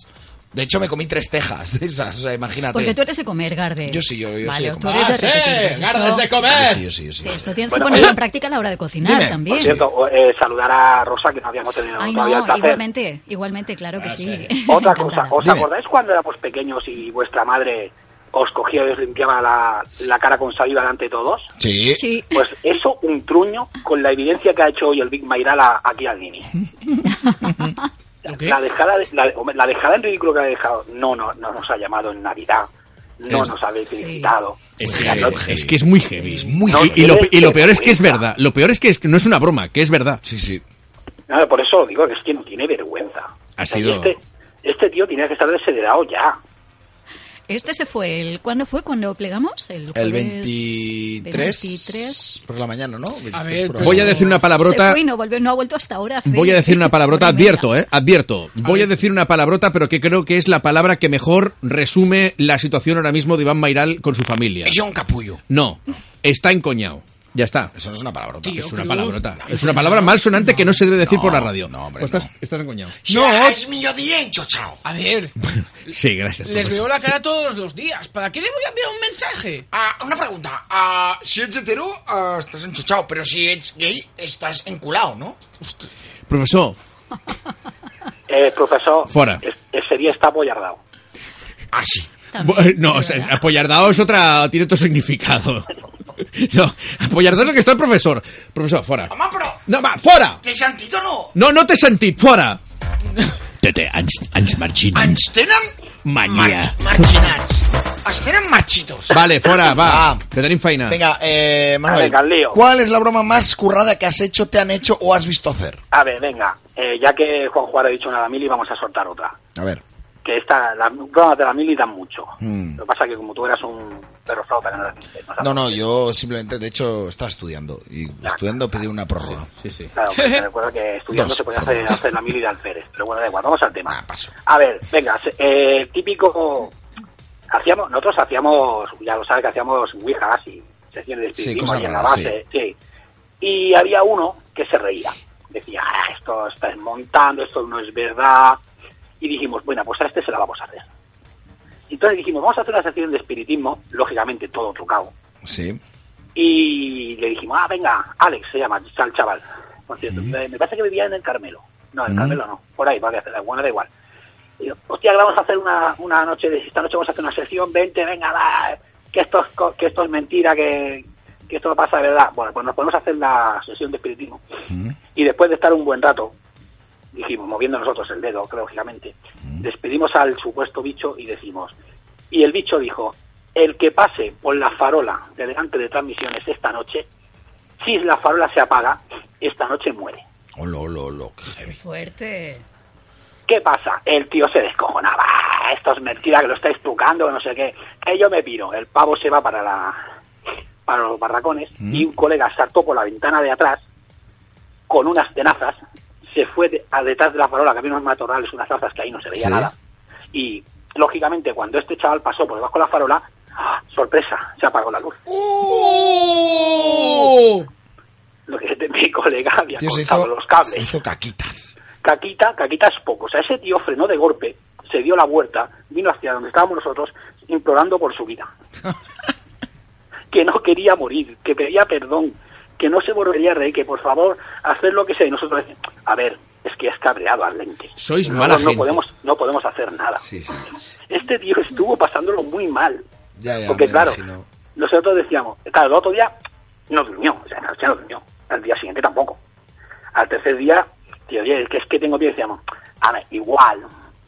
S5: De hecho, me comí tres tejas de esas, o sea, imagínate.
S14: Porque tú eres de comer, Garde.
S5: Yo sí, yo, yo
S14: vale,
S5: de
S14: tú eres de
S12: Ah, sí, Garde, es de comer.
S5: Yo sí, yo sí, yo sí.
S14: Esto tienes
S18: Bueno,
S14: que ponerlo
S18: oye.
S14: en práctica a la hora de cocinar
S5: Dime,
S14: también.
S18: Por cierto, eh, saludar a Rosa, que no habíamos tenido
S14: Ay,
S18: todavía el
S14: no,
S18: placer.
S14: igualmente, igualmente, claro que sí. *laughs*
S18: Otra cosa. ¿os
S5: Dime.
S18: acordáis cuando éramos pequeños y vuestra madre os cogía y os limpiaba la, la cara con saliva delante de todos?
S5: Sí.
S14: Sí.
S18: Pues eso, un truño con la evidencia que ha hecho hoy el Big Mairala aquí al Nini. *laughs* La dejada, de- la, dejada en ridículo que ha dejado, no, no, no nos ha llamado en Navidad, no
S3: Es-
S18: nos ha
S14: Sí.
S18: felicitado.
S3: Es que,
S18: no-
S3: es que es muy heavy.
S5: muy
S18: No,
S3: y, y lo,
S18: eres
S3: y lo peor es que es verdad. Lo peor es que, es que no es una broma, que es verdad.
S5: Sí, sí.
S18: No, por eso digo que es que no tiene vergüenza.
S3: Ha
S18: O sea, y
S3: sido-
S18: Este, este tío tenía que estar desheredado ya.
S14: Este se fue el... ¿Cuándo fue? ¿Cuando plegamos? El,
S5: El
S14: jueves
S5: 23,
S14: 23.
S5: por la mañana, ¿no? 23
S4: A ver,
S5: por la
S3: Voy a decir una
S14: Se
S3: palabrota.
S14: fue y no, volvió, no ha vuelto hasta ahora.
S3: Voy a decir una palabrota, *laughs* advierto, ¿eh? Advierto. Voy a decir una palabrota, pero que creo que es la palabra que mejor resume la situación ahora mismo de Iván Mairal con su familia.
S5: Es un capullo.
S3: No, está encoñado. Ya está.
S5: Eso no es una palabrota.
S4: Tío,
S3: Es una
S4: Cruz.
S3: palabrota. Es una palabra malsonante que no se debe decir por la radio.
S5: no, hombre,
S3: estás,
S5: no.
S3: estás encoñado.
S4: No.
S11: es mío diencho, chao.
S4: A ver, *laughs*
S3: Sí, gracias.
S4: les veo la cara todos los días. ¿Para qué le voy a enviar un mensaje?
S11: Ah, una pregunta. Ah, si ets hetero, ah, estàs enxotxau, però si ets gay, estàs enculao, no?
S3: Profesor,
S18: Eh, profesor,
S3: Fora.
S18: es- ese día está apoyardado.
S11: Ah, sí.
S14: También,
S3: no, o sea, es otra, tiene otro significado. *laughs* No, apoyardao es lo que está el profesor. Profesor, fora.
S11: Home, però...
S3: No, va, fora!
S11: T'he sentit o no?
S3: No, no t'he sentit, fora! *laughs*
S9: Tete, ens, ens marxinem.
S11: Ens tenen
S9: Mania.
S11: marxinats. Es tenen marxitos.
S3: Vale, fora, va,
S5: Va.
S3: que tenim feina.
S5: Venga, eh, Manuel,
S18: Venga, al lío.
S5: ¿cuál es la broma más currada que has hecho, te han hecho o has visto hacer?
S18: A ver, venga, eh, ya que Juan Juárez ha dicho una de la mili, vamos a soltar otra.
S5: A ver.
S18: Que esta, las bromas de la mili dan mucho.
S5: Mm.
S18: Lo que pasa es que como tú eras un perro flauta, que no eras no
S5: No, no, yo simplemente, de hecho, estaba estudiando. Y estudiando pedí una prórroga.
S3: Sí, sí.
S18: Claro, porque te *laughs* recuerdo que estudiando
S5: Dos.
S18: se podía hacer, hacer la mili de alférez. Pero bueno, da igual, vamos al tema.
S5: Ah, paso.
S18: A ver, venga, eh, típico... Hacíamos, nosotros hacíamos, ya lo sabes que hacíamos ouijas y sesiones de
S5: Sí,
S18: espiritismo
S5: cosas
S18: ahí en la base. Sí. Y había uno que se reía. Decía, ah, esto está montando, esto no es verdad. Y dijimos, bueno, pues a este se la vamos a hacer. Entonces dijimos, vamos a hacer una sesión de espiritismo, lógicamente todo trucado.
S5: Sí.
S18: Y le dijimos, ah, venga, Alex se llama, el chaval. Por cierto, me, me parece que vivía en el Carmelo. No, en el
S5: Mm.
S18: Carmelo no, por ahí, vale, bueno, da igual. Y yo, hostia, que vamos a hacer una, una noche, de, esta noche vamos a hacer una sesión, vente, venga, va, que esto que esto es mentira, que, que esto no pasa de verdad. Bueno, pues nos ponemos a hacer la sesión de espiritismo. Y después de estar un buen rato, dijimos, moviendo nosotros el dedo, lógicamente, despedimos al supuesto bicho y decimos, y el bicho dijo, el que pase por la farola de delante de transmisiones esta noche, si la farola se apaga, esta noche muere.
S5: Olo, olo, olo, qué heavy.
S14: Fuerte.
S18: ¿Qué pasa? El tío se descojonaba. "Ah, Esto es mentira, que lo estáis trucando, que no sé qué. Que yo me piro. El pavo se va para la para los barracones y un colega saltó por la ventana de atrás con unas tenazas, se fue de- a detrás de la farola, que había unos matorrales, unas zarzas que ahí no se veía
S5: Sí.
S18: nada. Y, lógicamente, cuando este chaval pasó por debajo de la farola, ¡ah! sorpresa, se apagó la luz. Lo que este, mi colega había
S5: Tío,
S18: cortado
S5: hizo,
S18: los cables.
S5: se hizo caquitas.
S18: Caquita, Caquita es poco. O sea, ese tío frenó de golpe, se dio la vuelta, vino hacia donde estábamos nosotros, implorando por su vida. *laughs* que no quería morir, que pedía perdón, que no se volvería a reír, que por favor, hacer lo que sea. Y nosotros decimos, a ver, es que has cabreado al lente.
S3: Sois
S18: Nosotros
S3: mala
S18: no
S3: gente.
S18: podemos, no podemos hacer nada.
S5: Sí, sí.
S18: Este tío estuvo pasándolo muy mal.
S5: Ya, ya,
S18: Porque claro,
S5: imagino.
S18: nosotros decíamos, claro, el otro día no durmió, o sea, la noche no durmió, al día siguiente tampoco. Al tercer día, tío, oye, que es que tengo que decíamos, a ver, igual,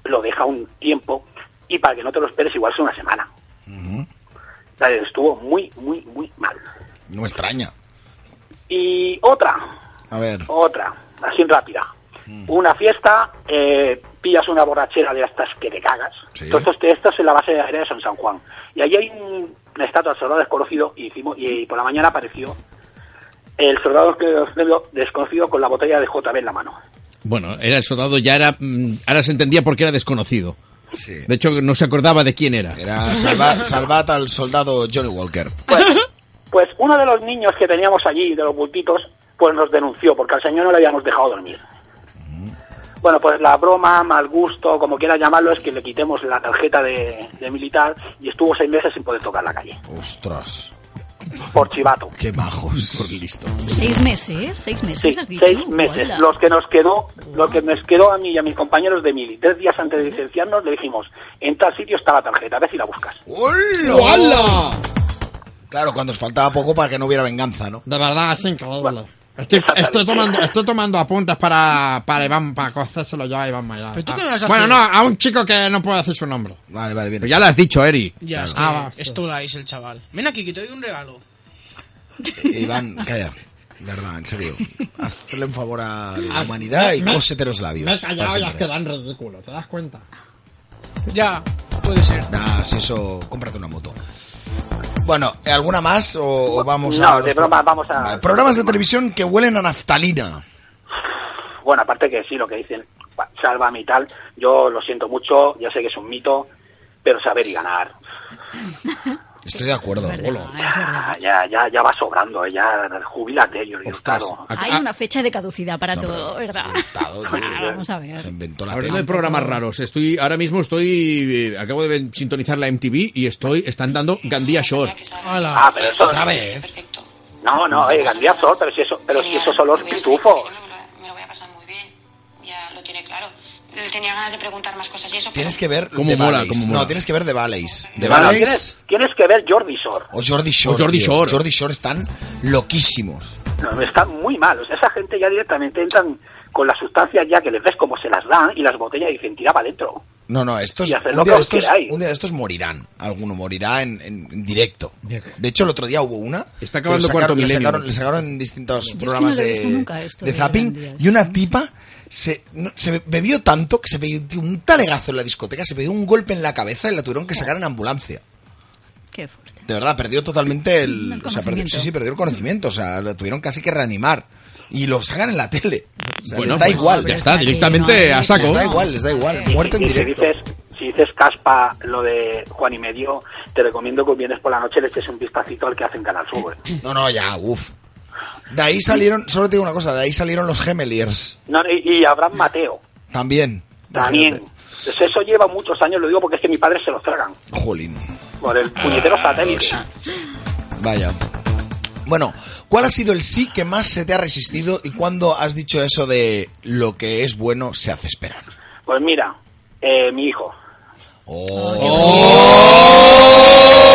S18: lo deja un tiempo y para que no te lo esperes, igual es una semana. O sea, Estuvo muy, muy, muy mal.
S5: No extraña.
S18: Y otra,
S5: A ver.
S18: otra, así rápida. Una fiesta, eh, pillas una borrachera de estas que te cagas.
S5: Sí.
S18: Todo esto, esto es en la base de San San Juan. Y allí hay un- una estatua del soldado desconocido y, hicimos, y por la mañana apareció el soldado desconocido con la botella de JB en la mano.
S3: Bueno, era el soldado, ya era. mm, Ahora se entendía por qué era desconocido.
S5: Sí.
S3: De hecho, no se acordaba de quién era.
S5: Era salvad, *laughs* salvad al soldado Johnny Walker. *laughs*
S18: Pues uno de los niños que teníamos allí, de los bultitos, pues nos denunció porque al señor no le habíamos dejado dormir. Bueno, pues la broma, mal gusto, como quieras llamarlo, es que le quitemos la tarjeta de, de militar y estuvo seis meses sin poder tocar la calle.
S5: Ostras.
S18: Por chivato.
S5: Qué majos. Por listo.
S14: ¿Seis meses? ¿Seis meses
S18: Sí,
S14: has dicho?
S18: seis meses.
S14: Hola.
S18: Los que nos quedó, lo que nos quedó a mí y a mis compañeros de mili, tres días antes de licenciarnos, le dijimos, en tal sitio está la tarjeta, a ver si la buscas.
S5: ¡Hola! Claro, cuando os faltaba poco para que no hubiera venganza, ¿no?
S6: De verdad, es increíble. Estoy, estoy tomando, estoy tomando apuntes para, para Iván, para cocérselo yo a Iván Mayar.
S4: ¿Pero tú
S6: Ah,
S4: qué me vas a
S6: Bueno,
S4: hacer?
S6: no, a un chico que no puedo decir su nombre.
S5: Vale, vale, bien.
S3: Pero ya lo has dicho, Eri.
S4: Ya, es que
S6: Ah, va,
S4: hizo el chaval. Ven aquí, que te doy un regalo.
S5: Iván, calla. De verdad, en serio. Hazle un favor a la humanidad y cósete los labios.
S6: Me he callado y has quedado en ridículo, ¿te das cuenta?
S4: Ya, puede ser.
S5: Nah, si eso, cómprate una moto. Bueno, ¿alguna más o, o vamos
S18: No,
S5: a...
S18: de broma, vamos a...
S5: Programas de televisión que huelen a naftalina.
S18: Bueno, aparte que sí, lo que dicen, "Buah, sálvame y tal, yo lo siento mucho, ya sé que es un mito, pero saber y ganar. *laughs*
S5: Estoy de acuerdo.
S18: Ah, Ya, ya, ya va sobrando, eh, ya jubílate, claro.
S14: Hay una fecha de caducidad para todo, ¿verdad? *laughs* Vamos a ver.
S5: Se inventó la
S3: Hablando de programas raros, estoy ahora mismo estoy eh, acabo de sintonizar la MTV y estoy están dando Gandía Shore.
S18: Ah, pero eso...
S5: Otra vez.
S18: No, no, eh, Gandía Sol, pero si eso, pero si esos son los pitufos.
S19: Me lo voy a pasar muy bien. Ya lo tiene claro. Él tenía ganas de preguntar más cosas y eso.
S5: Tienes que ver
S3: Cómo
S5: The
S3: mola, cómo mola.
S5: No, tienes que ver The Valleys.
S18: Bueno,
S5: Valleys
S18: tienes, tienes que ver Jordi Shore.
S5: o Jordi Shore.
S3: O Jordi. Shore.
S5: Jordi Shore están loquísimos.
S18: No, está muy mal. O sea, esa gente ya directamente entran con las sustancias ya que les ves como se las dan y las botellas y dicen, tira para adentro.
S5: No, no, estos, un, día de estos,
S18: queráis.
S5: un día de estos morirán. Alguno morirá en, en- en directo. De hecho, el otro día hubo una.
S3: Está acabando
S5: le
S3: cuarto
S5: sacaron, le
S3: milenio.
S5: sacaron, le sacaron en distintos
S14: Yo es que
S5: programas
S14: no
S5: de,
S14: nunca
S5: de
S14: de
S5: zapping. Y una tipa se, no- se bebió tanto que se dio un talegazo en la discoteca, se dio un golpe en la cabeza y la tuvieron que sacar en ambulancia.
S14: Qué fuerte.
S5: De verdad, perdió totalmente el.
S14: El
S5: o sea, perdió,
S14: conocimiento.
S5: sí, sí, perdió el conocimiento. O sea, lo tuvieron casi que reanimar. Y lo sacan en la tele. O sea,
S3: Bueno,
S5: les da
S3: pues,
S5: igual.
S3: ya está, directamente a saco.
S5: Les da igual, les da igual. Muerte en
S18: si
S5: directo.
S18: dices, si dices caspa lo de Juan y medio, te recomiendo que vienes por la noche le eches un vistacito al que hacen Canal Sur.
S5: No, no, ya, uff. De ahí salieron, solo te digo una cosa, de ahí salieron los Gemeliers.
S18: No, y, y Abraham Mateo,
S5: También.
S18: también. Pues eso lleva muchos años, lo digo porque es que mi padre se los tragan.
S5: Jolín.
S18: Por el puñetero satélite.
S5: Vaya. Bueno, ¿cuál ha sido el sí que más se te ha resistido y cuándo has dicho eso de lo que es bueno se hace esperar?
S18: Pues mira, eh, mi hijo. Reco-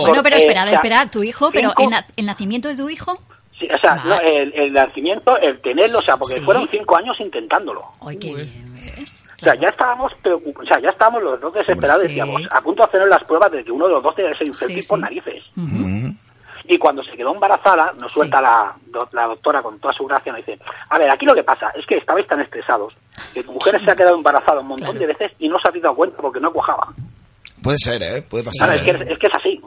S14: Bueno, pero
S18: eh,
S14: espera,
S18: o sea,
S14: espera, tu hijo, pero el, na- el nacimiento de tu hijo.
S18: sí, o sea, no, el, el nacimiento, el tenerlo, o sea, porque
S14: Sí.
S18: fueron cinco años intentándolo.
S14: Ay, qué bien, ¿ves?
S18: O sea, ya estábamos preocup- o sea, ya estábamos los dos desesperados,
S14: Sí.
S18: decíamos, a punto de hacer las pruebas de que uno de los dos tenía que ser
S14: Sí,
S18: por
S14: sí.
S18: narices. Y cuando se quedó embarazada, nos suelta la, la doctora con toda su gracia, nos dice, a ver, aquí lo que pasa es que estabais tan estresados que tu mujer se ha quedado embarazada un montón de veces y no se ha dado cuenta porque no cuajaba.
S5: Puede ser, ¿eh? Puede
S18: Claro,
S5: pasar.
S18: es, que,
S5: ¿eh?
S18: es, es que es así.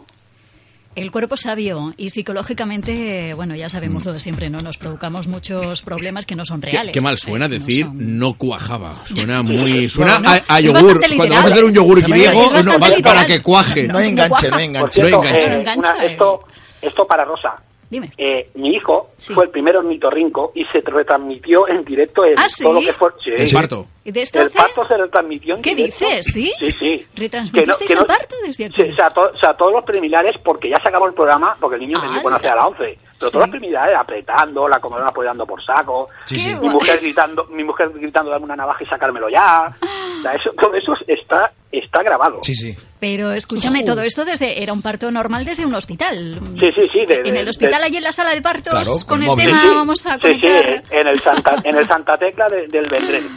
S14: El cuerpo sabio y psicológicamente, bueno, ya sabemos lo de siempre, ¿no? Nos provocamos muchos problemas que no son reales.
S3: qué mal suena decir no cuajaba. Suena *laughs* muy. Suena
S14: No,
S3: a, yogur. Cuando vas a hacer un yogur griego, no, para que cuaje.
S5: No enganche, no enganche.
S18: cierto,
S3: No enganche.
S18: eh, una-
S14: eh.
S18: esto, esto para Rosa.
S14: Dime.
S18: Eh, mi hijo
S14: Sí.
S18: fue el primer ornitorrinco y se retransmitió en directo en
S14: ¿Ah, sí?
S18: todo lo que fue... Sí.
S3: El parto.
S14: ¿Y de esto
S18: El parto se retransmitió en
S14: ¿Qué
S18: directo.
S14: dices? ¿Sí?
S18: Sí, sí.
S14: ¿Retransmitisteis
S18: Que no-
S14: el
S18: que no-
S14: parto desde aquí?
S18: Sí, o, sea, to- o sea, todos los preliminares, porque ya se acabó el programa, porque el niño dio
S14: ¡Hala!
S18: nacer a las 11. Pero
S14: Sí.
S18: todos los preliminares apretando, la comedora apoyando por saco,
S5: Sí,
S14: Qué
S5: sí.
S18: mi mujer gritando, mi mujer gritando dame una navaja y sacármelo ya. *laughs* O sea, eso, todo eso está, está grabado.
S5: Sí, sí.
S14: Pero escúchame, todo esto desde era un parto normal desde un hospital.
S18: Sí, sí, sí. de-
S14: en el hospital,
S18: de-
S14: allí en la sala de partos,
S5: Claro, con
S14: con el
S5: móvil.
S14: tema,
S18: Sí, sí.
S14: vamos a
S18: Sí, sí,
S14: conectar.
S18: en el Santa, en el Santa Tecla de- del Vendrell.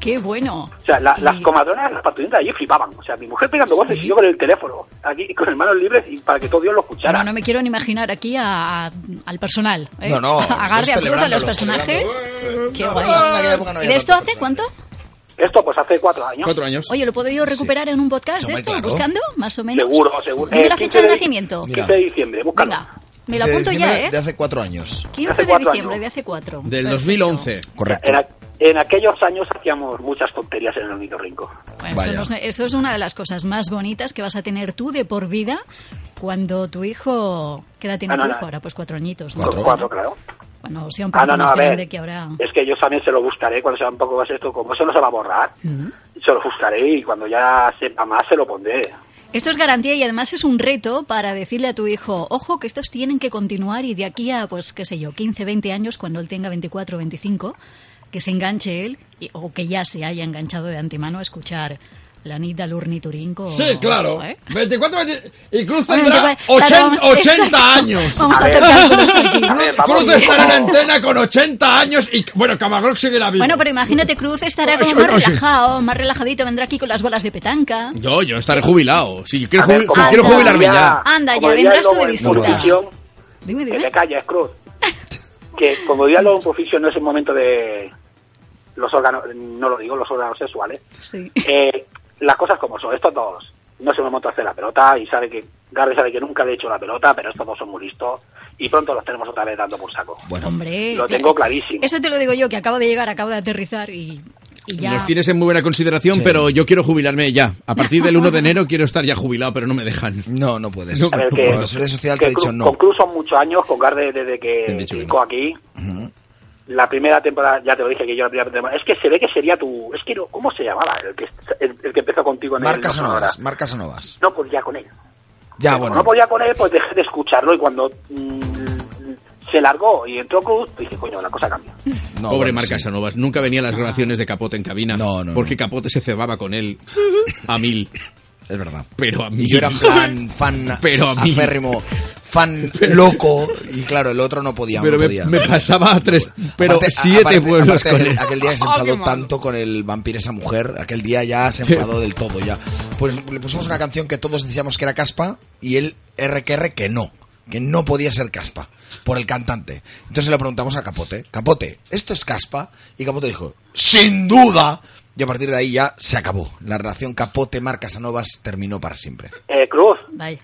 S14: Qué bueno.
S18: O sea, la-
S14: Y-
S18: las comadronas, las parturientas allí flipaban. O sea, mi mujer pegando
S14: Sí.
S18: voces y yo con el teléfono, aquí con las manos libres y para que todo Dios lo escuchara.
S14: No, no me quiero ni imaginar aquí a- a- al personal. ¿eh?
S5: No, no, *laughs*
S14: Agarre a cruz a los personajes. Qué
S5: No,
S14: guay.
S5: no
S14: ¿Y de esto hace cuánto?
S18: Esto pues hace cuatro años.
S3: Cuatro años.
S14: Oye, ¿lo puedo yo recuperar en un podcast de esto?
S5: claro.
S14: ¿Buscando? Más o menos.
S18: Seguro, seguro.
S14: Dime
S18: Eh,
S14: la
S18: 15
S14: fecha de
S18: de-
S14: nacimiento.
S5: Mira.
S18: 15 de diciembre, búscalo.
S14: Venga, me lo
S5: De
S14: apunto ya, ¿eh?
S5: De hace cuatro años.
S14: 15
S18: hace
S14: de diciembre
S18: años.
S14: de hace cuatro.
S3: Del
S14: Perfecto.
S3: 2011.
S5: Correcto.
S18: En, a- en aquellos años hacíamos muchas tonterías en el ornitorrinco.
S14: Bueno, eso, no es- eso es una de las cosas más bonitas que vas a tener tú de por vida cuando tu hijo... ¿Qué edad tiene
S18: Ah, no,
S14: tu
S18: no.
S14: hijo ahora? Pues cuatro añitos. ¿no?
S5: Cuatro.
S18: Cuatro, claro.
S14: Cuando sea un
S18: Ah,
S14: poquito
S18: no, no,
S14: más
S18: a ver.
S14: grande que ahora...
S18: Es que yo también se lo buscaré cuando sea un poco más esto. Como eso no se va a borrar, se lo buscaré y cuando ya sepa más se lo pondré.
S14: Esto es garantía y además es un reto para decirle a tu hijo, ojo, que estos tienen que continuar y de aquí a, pues, qué sé yo, 15, 20 años, cuando él tenga 24 o 25, que se enganche él y- o que ya se haya enganchado de antemano a escuchar la Nita Lurniturínco.
S12: Sí, claro.
S14: ¿eh?
S12: 24, 20 y Cruz
S14: Bueno,
S12: tendrá
S14: 24, claro,
S12: 80,
S14: vamos,
S12: 80
S14: exacto.
S12: años.
S14: Vamos a hacer cálculos *laughs* aquí.
S12: Cruz estará en antena con 80 años y, bueno, Camagroc seguirá vivo.
S14: Bueno, pero imagínate, Cruz estará como más relajado, más relajadito, vendrá aquí con las bolas de petanca.
S3: Yo, yo estaré jubilado. Si quiero,
S18: ver,
S3: jubi- quiero jubilarme ya.
S14: Anda, ya vendrás tú de visita. Dime,
S18: Que
S14: dime.
S18: te calles, Cruz. Que como diría luego en Profición no es el momento de los órganos, no lo digo, los órganos sexuales.
S14: Sí.
S18: Eh, las cosas como son, estos dos no se me monta a hacer la pelota y sabe que Garde sabe que nunca le he hecho la pelota, pero estos dos son muy listos y pronto los tenemos otra vez dando por saco.
S14: Hombre,
S18: Lo
S14: cla-
S18: tengo clarísimo.
S14: Eso te lo digo yo, que acabo de llegar, acabo de aterrizar y, y ya.
S3: Los tienes en muy buena consideración, pero yo quiero jubilarme ya. A partir del 1 de *laughs* enero quiero estar ya jubilado, pero no me dejan.
S5: No, no puedes.
S3: No,
S18: A ver,
S3: no
S18: que,
S5: Social
S18: que
S5: te ha dicho no.
S18: Con Cruz son muchos años, con Garde desde que llegó aquí. La primera temporada, ya te lo dije que yo la primera temporada. Es que se ve que sería tu. Es que no, ¿cómo se llamaba? El que, el, el que empezó contigo en
S5: Mar
S18: el No Sonora.
S5: Casanovas, Mar Casanovas.
S18: No podía con él.
S5: Ya, bueno.
S18: no podía con él, pues dejé de escucharlo y cuando mm, se largó y entró Cruz, dije, coño, la cosa cambia.
S5: No,
S3: Pobre
S5: bueno,
S3: Mar
S5: sí.
S3: Nunca venía a las grabaciones de Capote en cabina.
S5: No, no,
S3: Porque Capote se cebaba con él a mil.
S5: Es verdad.
S3: Pero a mil.
S5: Y yo era en plan fan *laughs*
S3: Pero a mí.
S5: aférrimo, fan *laughs* loco, y claro, el otro no podía.
S3: Pero
S5: no
S3: me,
S5: podía.
S3: me pasaba a tres, pero
S5: Aparte-
S3: siete
S5: aparte-
S3: pueblos
S5: aparte
S3: con
S5: aquel,
S3: él.
S5: aquel día que se
S3: qué
S5: enfadó tanto con el vampiro esa mujer, aquel día ya se enfadó del todo ya. Pues le pusimos una canción que todos decíamos que era caspa y él R que R que no, que no podía ser caspa por el cantante. Entonces le preguntamos a Capote, Capote, ¿esto es caspa? Y Capote dijo, sin duda. Y a partir de ahí ya se acabó. La relación Capote-Mar Casanovas terminó para siempre.
S18: Eh, Cruz.
S12: Dime,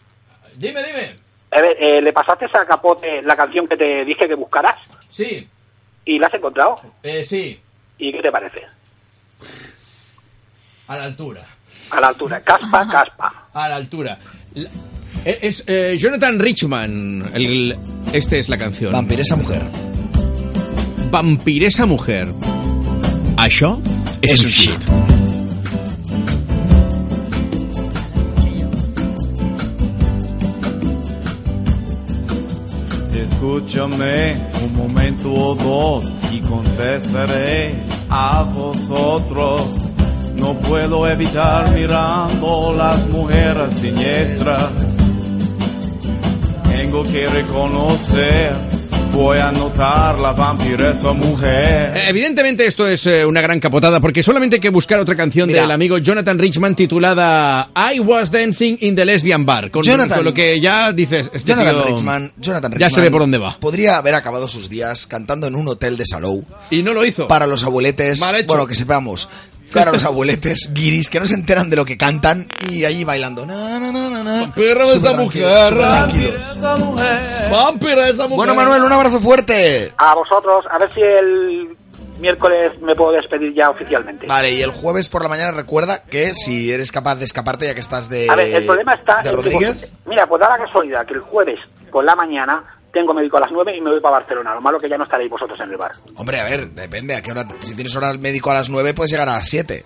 S12: dime.
S18: a ver, eh, ¿le pasaste a Capote la canción que te dije que buscaras?
S12: Sí,
S18: ¿Y la has encontrado?
S12: eh, sí,
S18: ¿Y qué te parece?
S12: a la altura.
S18: A la altura. Caspa, caspa.
S12: A la altura.
S3: La- eh, Es eh, Jonathan Richman. el- este es la canción.
S5: Vampiresa mujer.
S3: Vampiresa mujer. Això un shit.
S8: Escúchame un momento o dos y confesaré a vosotros. No puedo evitar mirando las mujeres siniestras. Tengo que reconocer, voy a notar la vampiresa mujer.
S3: Eh, Evidentemente esto es eh, una gran capotada porque solamente hay que buscar otra canción
S5: Mira.
S3: del amigo Jonathan Richman titulada I Was Dancing in the Lesbian Bar. Con,
S5: Jonathan-
S3: con lo que ya dices, este
S5: Jonathan
S3: tío
S5: Richman, Jonathan
S3: ya se
S5: Richman
S3: ve por dónde va.
S5: Podría haber acabado sus días cantando en un hotel de Salou.
S3: Y no lo hizo.
S5: Para los abueletes,
S3: Mal hecho.
S5: bueno, que sepamos. Para los abueletes guiris que no se enteran de lo que cantan y allí bailando. Na, na, na, na, Súper
S12: esa mujer.
S8: Esa mujer.
S12: Vampira esa mujer.
S5: Bueno, Manuel, un abrazo fuerte.
S18: A vosotros, a ver si el miércoles me puedo despedir ya oficialmente.
S5: Vale, y el jueves por la mañana recuerda que si eres capaz de escaparte ya que estás de
S18: A ver, el problema está
S5: de
S18: que
S5: Rodríguez.
S18: vos- mira, pues da la casualidad que el jueves por la mañana tengo médico a las 9 y me voy para Barcelona. Lo malo que ya no estaréis vosotros en el bar.
S5: Hombre, a ver, depende a qué hora si tienes hora al médico a las 9 puedes llegar a las 7.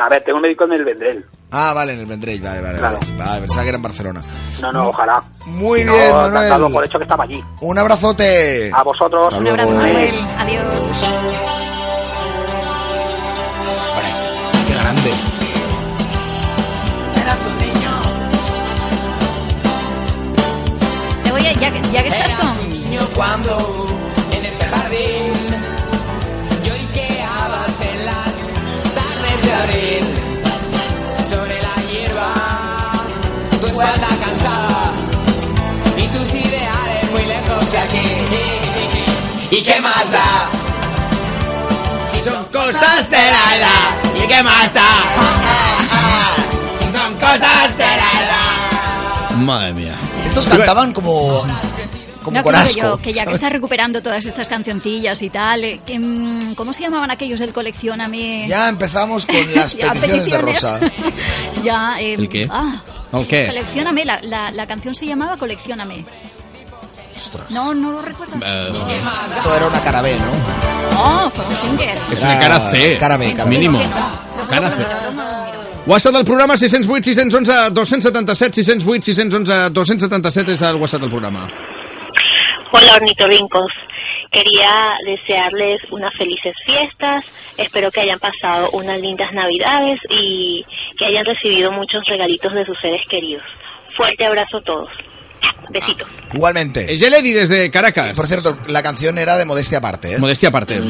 S18: A ver, tengo médico en el Vendrell.
S5: Ah, vale, en el Vendrell, vale, vale,
S18: Claro.
S5: vale. Vale, pensaba que era en Barcelona.
S18: No, no, ojalá.
S5: Muy
S18: No,
S5: bien,
S18: dado
S5: Manuel.
S18: por hecho que estaba allí.
S5: Un abrazote.
S18: A vosotros.
S5: Hasta
S14: Un abrazo. Manuel. Adiós. Ya, que- ya que estás con...
S20: niño cuando en este jardín lloriqueabas en las tardes de abril. Sobre la hierba tu espalda cansada y tus ideales muy lejos de aquí. Y qué más da si son cosas de la edad y qué más da *laughs* si son cosas de la edad.
S3: Madre mía.
S5: Estos cantaban como como
S14: No,
S5: con asco.
S14: yo, que ya que estás recuperando todas estas cancioncillas y tal, eh, que, mm, ¿cómo se llamaban aquellos del Coleccioname?
S5: Ya empezamos con *laughs* las peticiones de. Rosa. *laughs*
S14: ya, eh,
S3: ¿El qué?
S14: Ah,
S3: ¿El qué?
S14: Coleccioname, la, la, la canción se llamaba Coleccioname. No, no lo recuerdo.
S3: Eh,
S5: Esto era una cara B, ¿no?
S14: No, fue un singer.
S3: és una cara C,
S5: Cara B, cara B.
S3: mínim. Cara C. WhatsApp del programa 608 611 277 608 611 277 és el WhatsApp del programa.
S21: Hola ornitorrincos, quería desearles unas felices fiestas, espero que hayan pasado unas lindas navidades y que hayan recibido muchos regalitos de sus seres queridos. Fuerte abrazo a todos. Besitos.
S5: Igualmente.
S3: Es Lady desde Caracas.
S5: Por cierto, la canción era de modestia aparte, ¿eh?
S3: Modestia aparte.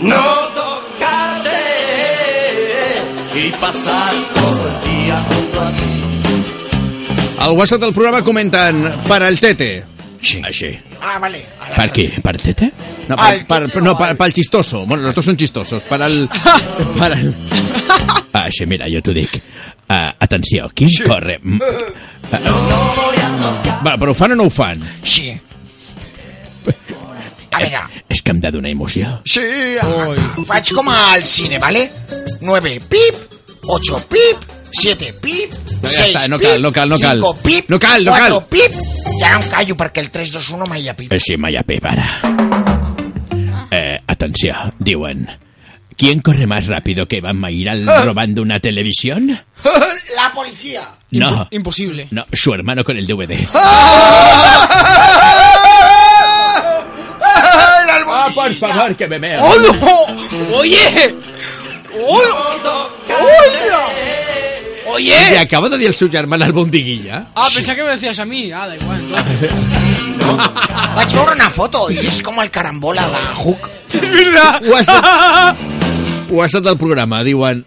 S8: No y pasar todo el día junto a ti.
S3: Al WhatsApp del programa comenten per al Tete.
S9: Sí. Així.
S11: Ah, vale.
S9: Per què? Per tete?
S3: No, per, per, no, per, pel chistoso. Bueno, los dos son chistosos. Per al... *laughs* Per al...
S9: Ah, sí, mira, jo t'ho dic. Uh, atenció, qui sí. corre? Mm,
S3: Va, però ho fan o no ho fan?
S11: Sí. A veure,
S9: que em de donar emoció.
S11: sí, ho faig com al cine, ¿vale? 9 pip, 8 pip, 7 pip,
S3: No,
S11: 6
S3: ja està, no
S11: pip,
S3: cal, no cal, no cal.
S11: 5 pip,
S3: No cal, no
S11: 4
S3: cal.
S11: pip, i ara em callo perquè el 3, 2, 1 mai hi ha pip.
S9: Eh, Sí, Maya Pep, ara. Eh, atenció, diuen... ¿Quién corre más rápido que Van Mayral robando una televisión? *laughs*
S11: La policía.
S9: No.
S4: Imposible.
S9: No, su hermano con el DVD.
S3: Ah, por favor, que me vea.
S4: ¡Oh, no! ¡Oye! ¡Oye! ¡Oye!
S3: Li acaba de el seu germà al Bondiguilla.
S4: Ah, pensaba que me decías a mí. Ah, da igual. *laughs*
S11: Vaig veure una foto i és com el carambola de Hook. *laughs*
S4: Es verdad.
S3: WhatsApp, WhatsApp del programa, diuen...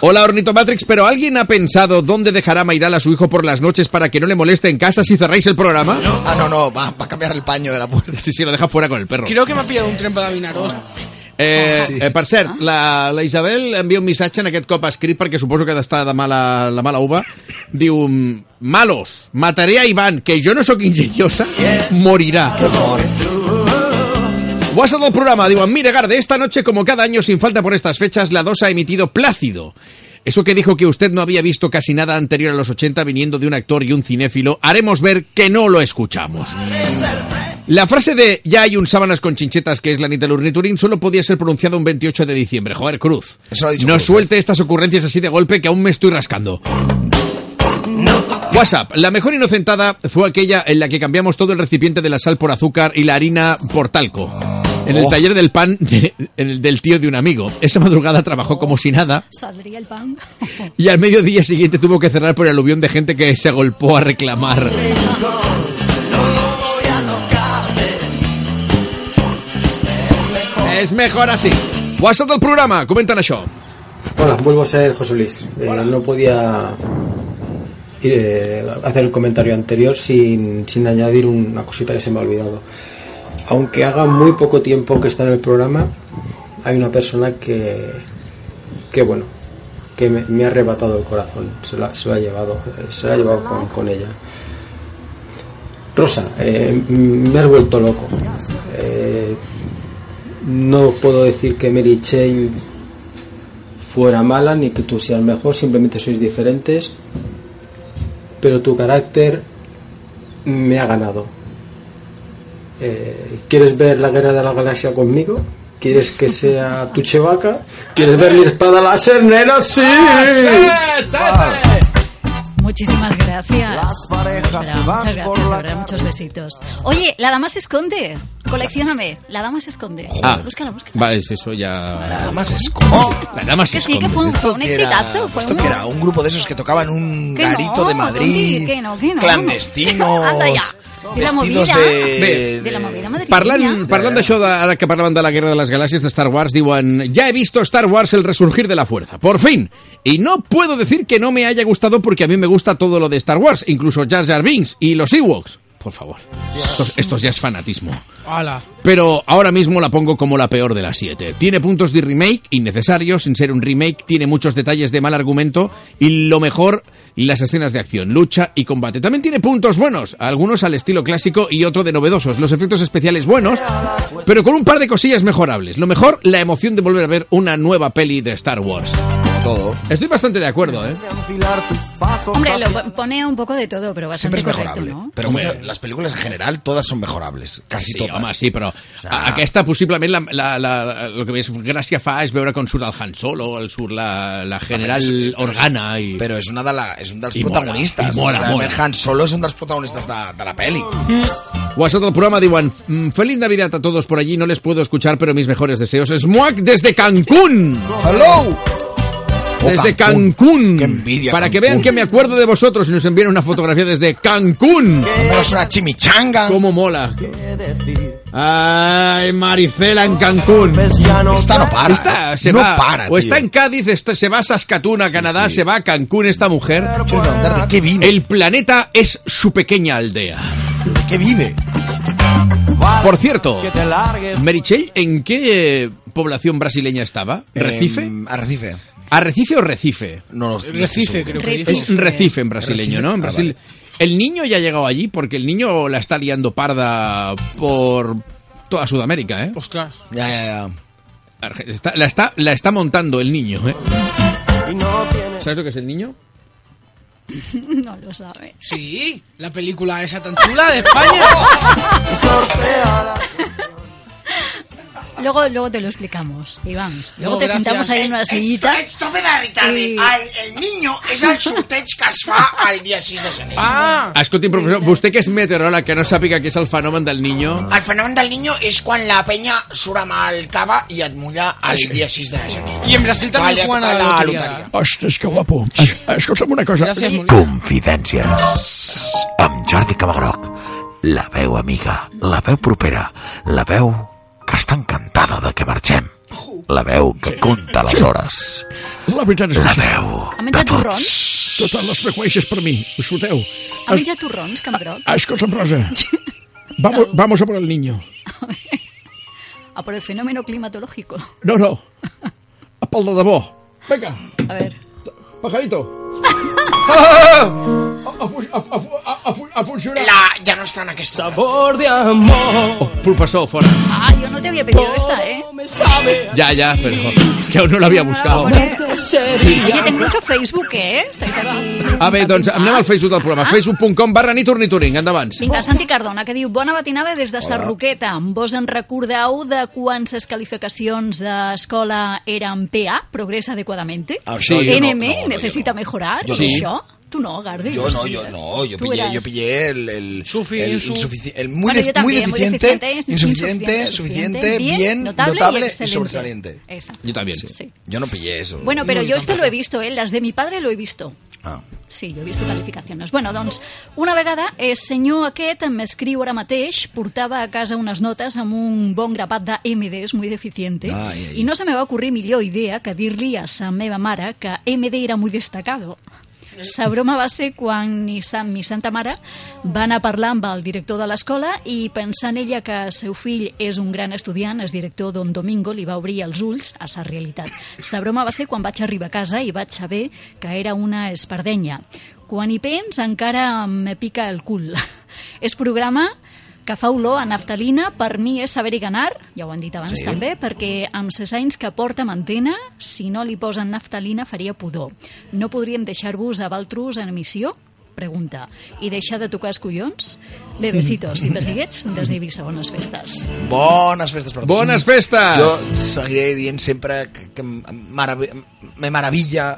S3: Hola Ornitomatrix, pero ¿alguien ha pensado dónde dejará Maidal a su hijo por las noches para que no le moleste en casa si cerráis el programa?
S5: Ah, no, no, va, va a cambiar el paño de la puerta.
S3: Sí, sí, lo deja fuera con el perro.
S4: Creo que me ha pillado un tren para Vinaros.
S3: Eh, eh, per cert, la, la Isabel envia un missatge, en aquest cop escrit, perquè suposo que ha d'estar de mala, la mala uva. Diu, malos, mataré a Iván, que yo no soy ingeniosa, morirá. WhatsApp del programa, digo, mire Garde, esta noche como cada año sin falta por estas fechas, la 2 ha emitido Plácido. Eso que dijo que usted no había visto casi nada anterior a los 80 viniendo de un actor y un cinéfilo, haremos ver que no lo escuchamos. La frase de ya hay un sábanas con chinchetas que es la nit del Urniturín solo podía ser pronunciada un 28 de diciembre. Joder, Cruz. No
S5: Cruz,
S3: suelte estas ocurrencias así de golpe que aún me estoy rascando. WhatsApp. La mejor inocentada fue aquella en la que cambiamos todo el recipiente de la sal por azúcar y la harina por talco. En el
S14: Oh.
S3: taller del pan de- en el del tío de un amigo. Esa madrugada trabajó como si nada
S14: ¿Saldría el pan?
S3: y al mediodía siguiente tuvo que cerrar por el aluvión de gente que se agolpó a reclamar. Es mejor así. WhatsApp del programa, comenten això.
S16: Hola, vuelvo a ser José Luis. Eh, no podía eh, hacer el comentario anterior sin, sin añadir una cosita que se me ha olvidado. Aunque haga muy poco tiempo que está en el programa, hay una persona que, que bueno, que me, ha arrebatado el corazón, se lo, ha- se ha llevado, eh, se ha llevado con, con ella. Rosa, eh, me has vuelto loco. Eh, no puedo decir que Mary Jane fuera mala ni que tú seas mejor, simplemente sois diferentes, pero tu carácter me ha ganado. Eh, ¿Quieres ver la guerra de la galaxia conmigo? ¿Quieres que sea tu chevaca? ¿Quieres ver mi espada láser, nena? ¡Sí!
S14: Muchísimas gracias.
S8: parejas
S14: Espera, muchas gracias, de verdad, muchos besitos. Oye, la dama se esconde. Coleccióname. La dama se esconde.
S3: Ah,
S14: Búscala, búscala.
S3: vale, es eso ya... La
S5: dama se esconde.
S3: La dama se
S14: Que sí, que
S3: esconde.
S14: fue un, fue un
S5: que era-
S14: exitazo. Fue
S5: ¿Esto
S14: uno-
S5: que era? Un grupo de esos que tocaban un garito
S14: no,
S5: de Madrid,
S14: que no, que no.
S5: clandestinos, *laughs*
S14: Anda ya. De la movida.
S5: de...
S3: Bé,
S14: De la movida madrileña.
S3: Parlant, parlant d'això, de, ara que parlaven de la Guerra de las Galaxias de Star Wars, diuen, ya he visto Star Wars el resurgir de la fuerza, por fin. Y no puedo decir que no me haya gustado porque a mí me gusta todo lo de Star Wars, incluso Jar Jar Binks y los Ewoks. Por favor, estos ya es fanatismo. Pero ahora mismo la pongo como la peor de las siete. Tiene puntos de remake innecesarios, sin ser un remake, tiene muchos detalles de mal argumento y lo mejor, las escenas de acción, lucha y combate. También tiene puntos buenos, algunos al estilo clásico y otro de novedosos. Los efectos especiales buenos, pero con un par de cosillas mejorables. Lo mejor, la emoción de volver a ver una nueva peli de Star Wars.
S5: Todo.
S3: Estoy bastante de acuerdo, ¿eh?
S14: Hombre, lo pone un poco de todo, pero
S5: Siempre
S14: bastante
S5: es
S14: correcto,
S5: mejorable.
S14: ¿no?
S5: Pero muchas- las películas en general, todas son mejorables. Casi
S3: Sí,
S5: todas.
S3: home, sí, però a- aquesta possiblement la, la, la, el que més gràcia fa és veure com surt el Han Solo, el surt la, la General
S5: és-
S3: Organa i...
S5: Però és, una de la, és un dels
S3: I mola,
S5: protagonistes.
S3: i mola, mola.
S5: Han Solo és un dels protagonistes de, de la peli.
S3: O ha estat el programa, diuen "Mm, Feliz Navidad a todos por allí, no les puedo escuchar, pero mis mejores deseos. Smuac desde Cancún.
S5: ¡Hello!
S3: Desde
S5: Cancún.
S3: Cancún.
S5: Qué envidia,
S3: Para que
S5: Cancún.
S3: vean que me acuerdo de vosotros y nos envíen una fotografía desde Cancún.
S5: Pero es una chimichanga.
S3: Cómo mola. Ay, Maricela en Cancún.
S5: Esta no para.
S3: Esta
S5: eh.
S3: se
S5: no
S3: va,
S5: para,
S3: o
S5: tío.
S3: está en Cádiz, esta- se va a Saskatoon, a Canadá, se va a Cancún esta mujer.
S5: Preguntarte, ¿qué vive?
S3: El planeta es su pequeña aldea.
S5: ¿Qué vive?
S3: Por cierto, Merichel, ¿en qué eh, población brasileña estaba? ¿Recife?
S5: Em, Arrecife.
S3: ¿Arrecife o Recife?
S5: No, no,
S4: Recife, creo que dijo.
S3: Es Recife en brasileño, ¿no? En
S5: Ah,
S3: Brasil. El niño ya ha llegado allí porque el niño la está liando parda por toda Sudamérica, ¿eh?
S4: Ostras.
S5: Ya, ya, ya.
S3: Está- la, está, la está montando el niño, ¿eh? ¿Sabes lo que es el niño? *laughs*
S14: No lo sabe.
S4: Sí, la película esa tan chula de España. *laughs*
S14: Luego, luego te lo explicamos, Iván. Luego
S4: No,
S14: te
S4: gracias.
S14: sentamos ahí en una sillita.
S11: Esto me da.
S14: I-
S11: El, el niño és el sorteig que es fa el dia 6 de gener.
S4: Ah,
S3: Escolti, professor, vostè que és meteoròleg, que no sàpiga què és el fenomen del niño...
S11: El fenomen del niño és quan la penya surt amb el cava i et mulla el dia 6 de gener.
S4: y en Brasil también
S11: ha
S4: juegan a la
S11: loteria.
S12: Ostres, que guapo. Es, escolta'm una cosa.
S4: Gràcies.
S22: Confidències amb Jordi Camagroc. La veu amiga, la veu propera, la veu està encantada de que marxem. La veu que compta les hores.
S12: La veritat és que
S22: La
S12: sí.
S22: veu
S14: Ha
S22: de
S14: menjat
S22: tots.
S14: torrons?
S12: Totes les freqüències per mi. Us foteu.
S14: Ha menjat torrons, Camp Groc?
S12: Ah, escolta'm, Rosa. *laughs* Vamos, vamos a por el niño.
S14: A por el fenómeno climatológico.
S12: No, no. A pel de debò. Vinga,
S14: A ver.
S12: pajarito. Ah! *laughs* Funcionat.
S11: La, ja no està en aquesta.
S16: Sabor de amor.
S3: Oh, professor, fora.
S14: Ah, yo no te había pedido esta, ¿eh?
S3: Ya, ya, pero es que aún no l'havia buscado.
S14: Oye, tengo mucho Facebook, ¿eh? Estáis aquí.
S3: A bé, doncs anem al Facebook del programa. Facebook.com barra nitornituring. Endavant.
S14: Vinga, Santi Cardona, que diu Bona matinada des de Sarroqueta. Vos en recordeu de quantes qualificacions d'escola eren PA? Progressa adequadamente?
S5: Això jo no-
S14: NM
S5: no, no,
S14: necessita mejorar?
S5: Yo
S14: ¿Todo
S5: no.
S14: això? Tu no, Gardi.
S5: Yo no,
S14: sí.
S5: yo no, yo
S14: Tú
S5: pillé,
S14: eras-
S5: yo pillé el, el,
S4: Sufi,
S5: el, insufici- el muy,
S14: Bueno, también,
S5: muy
S14: muy
S5: deficiente,
S14: deficiente,
S5: insuficiente,
S14: insuficiente,
S5: suficiente,
S14: bien,
S5: bien,
S14: notable
S5: notable,
S14: y
S5: y, sobresaliente.
S14: Exacto.
S3: Yo también.
S14: Sí.
S5: Yo no pillé eso.
S14: Bueno, pero
S4: No,
S14: yo esto
S4: tampoco.
S14: lo he visto, ¿eh? Las de mi padre lo he visto.
S5: Ah.
S14: Sí, jo he vist calificacions. Bueno, doncs, una vegada el senyor aquest m'escriu ara mateix, portava a casa unes notes amb un bon grapat de MDs muy deficiente,
S5: Ai, ai.
S14: i no se me va ocurrir millor idea que dir-li a sa meva mare que MD era muy destacado. Sa broma va ser quan ni sa, mi santa mare va anar a parlar amb el director de l'escola i pensant ella que el seu fill és un gran estudiant, el director Don Domingo li va obrir els ulls a sa realitat. Sa broma va ser quan vaig arribar a casa i vaig saber que era una espardenya. Quan hi pens encara me pica el cul. *laughs* És programa que fa olor a naftalina, per mi és saber-hi ganar, ja ho han dit abans
S5: Sí.
S14: també, perquè amb ses anys que porta amb antena, si no li posen naftalina faria pudor. No podríem deixar-vos a Valtrus en emissió? Pregunta. I deixar de tocar els collons? Bé, besitos i besiguets des d'Eivissa. Bones festes.
S5: Bones festes per tots.
S3: Bones festes!
S5: Jo seguiré dient sempre que, que me maravilla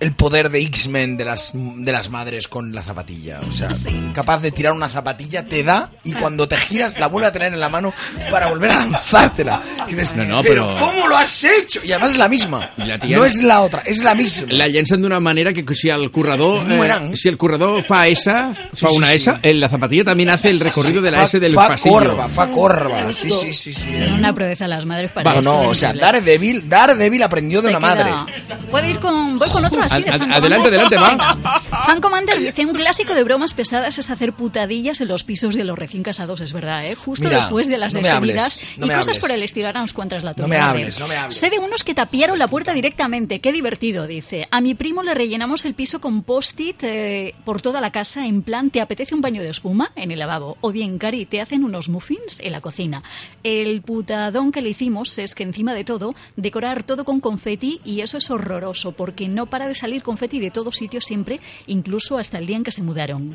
S5: el poder de X-Men de las, de las madres con la zapatilla. O sea, capaz de tirar una zapatilla, te da y cuando te giras la vuelve a tener en la mano para volver a lanzártela. Y dices,
S3: No, no,
S5: pero,
S3: pero-
S5: ¿cómo lo has hecho? Y además es la misma.
S3: la tía-
S5: No es la otra, es la misma.
S3: La llencen d'una manera que si el corredor eh, si el corredor fa S, fa una
S5: sí.
S3: S, en la zapatilla también hace el recorrido de la
S5: Fa-
S3: S del
S5: fa
S3: pasillo.
S5: corva, fa corva. Sí, sí, sí, sí.
S14: Una proeza a las madres para
S5: No, no, o sea, Daredevil, Daredevil aprendió de
S14: Se
S5: una madre.
S14: Puede ir con... Voy con otro así de Fan
S3: adelante, adelante, va.
S14: Fan Commander dice, un clásico de bromas pesadas es hacer putadillas en los pisos de los recién casados, es verdad, ¿eh? Justo
S5: Mira,
S14: después de las
S5: no
S14: despedidas
S5: hables, no
S14: y cosas
S5: hables.
S14: por el estilo. Ahora unos cuantas la
S5: No me hables, no me hables.
S14: Sé de unos que tapiaron la puerta directamente, qué divertido, dice. A mi primo le rellenamos el piso con post-it eh, por toda la casa, en plan, ¿te apetece un baño de espuma en el lavabo? O bien, Cari, ¿te hacen unos muffins en la cocina? El putadón que le hicimos es que encima de todo, decorar todo con confeti y eso es horroroso, porque no para de salir confeti de todos sitios siempre, incluso hasta el día en que se mudaron.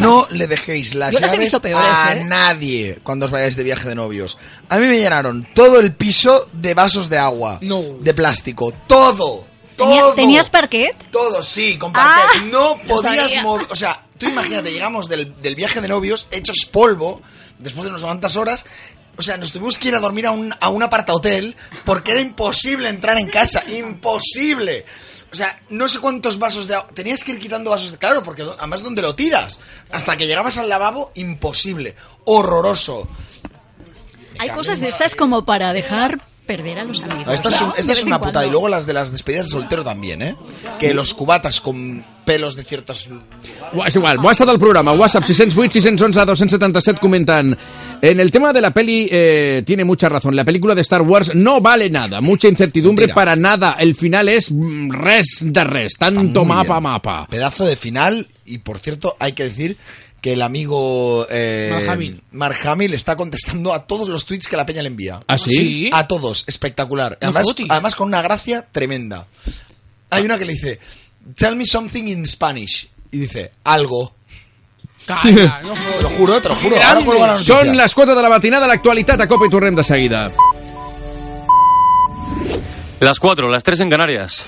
S5: No le dejéis las
S14: Yo las he
S5: llaves
S14: visto peores,
S5: a
S14: ¿eh?
S5: nadie cuando os vayáis de viaje de novios. A mí me llenaron todo el piso de vasos de agua. De plástico. Todo.
S14: ¿Tenía-
S5: Todo.
S14: ¿Tenías parquet?
S5: Todo, sí, con parquet.
S14: Ah,
S5: no podías mover. O sea, tú imagínate, llegamos del, del viaje de novios hechos polvo, después de unas cuantas horas. O sea, nos tuvimos que ir a dormir a un, a un apartahotel porque era imposible entrar en casa. Imposible. O sea, no sé cuántos vasos de agua. Tenías que ir quitando vasos de. Claro, porque además, ¿dónde lo tiras? Hasta que llegabas al lavabo, imposible. Horroroso.
S14: Hay cosas de estas como para dejar perder a los amigos.
S5: Esta es, un-
S14: ¿no?
S5: esta es una putada.
S14: cuando.
S5: Y luego las de las despedidas de soltero también, ¿eh? Que los cubatas con pelos de ciertas.
S3: És igual, WhatsApp del programa, WhatsApp 608 611 277 comentan En el tema de la peli eh, tiene mucha razón, la película de Star Wars no vale nada, mucha incertidumbre
S5: Mentira.
S3: para nada, el final es mm, res de res, tanto mapa
S5: bien.
S3: mapa.
S5: Pedazo de final. Y por cierto, hay que decir que el amigo eh,
S3: Mark Hamill.
S5: Mark Hamill está contestando a todos los tweets que la peña le envía.
S3: ¿Ah, sí? ¿Sí?
S5: A todos, espectacular. Además, además con una gracia tremenda. Hay una que le dice, tell me something in Spanish. Y dice, algo.
S4: Calla, *laughs* no
S5: Te lo juro, te lo juro. Ahora la.
S3: Són les 4 de la matinada, l'actualitat a Copa i tornem de seguida.
S23: Las cuatro, las tres en Canarias.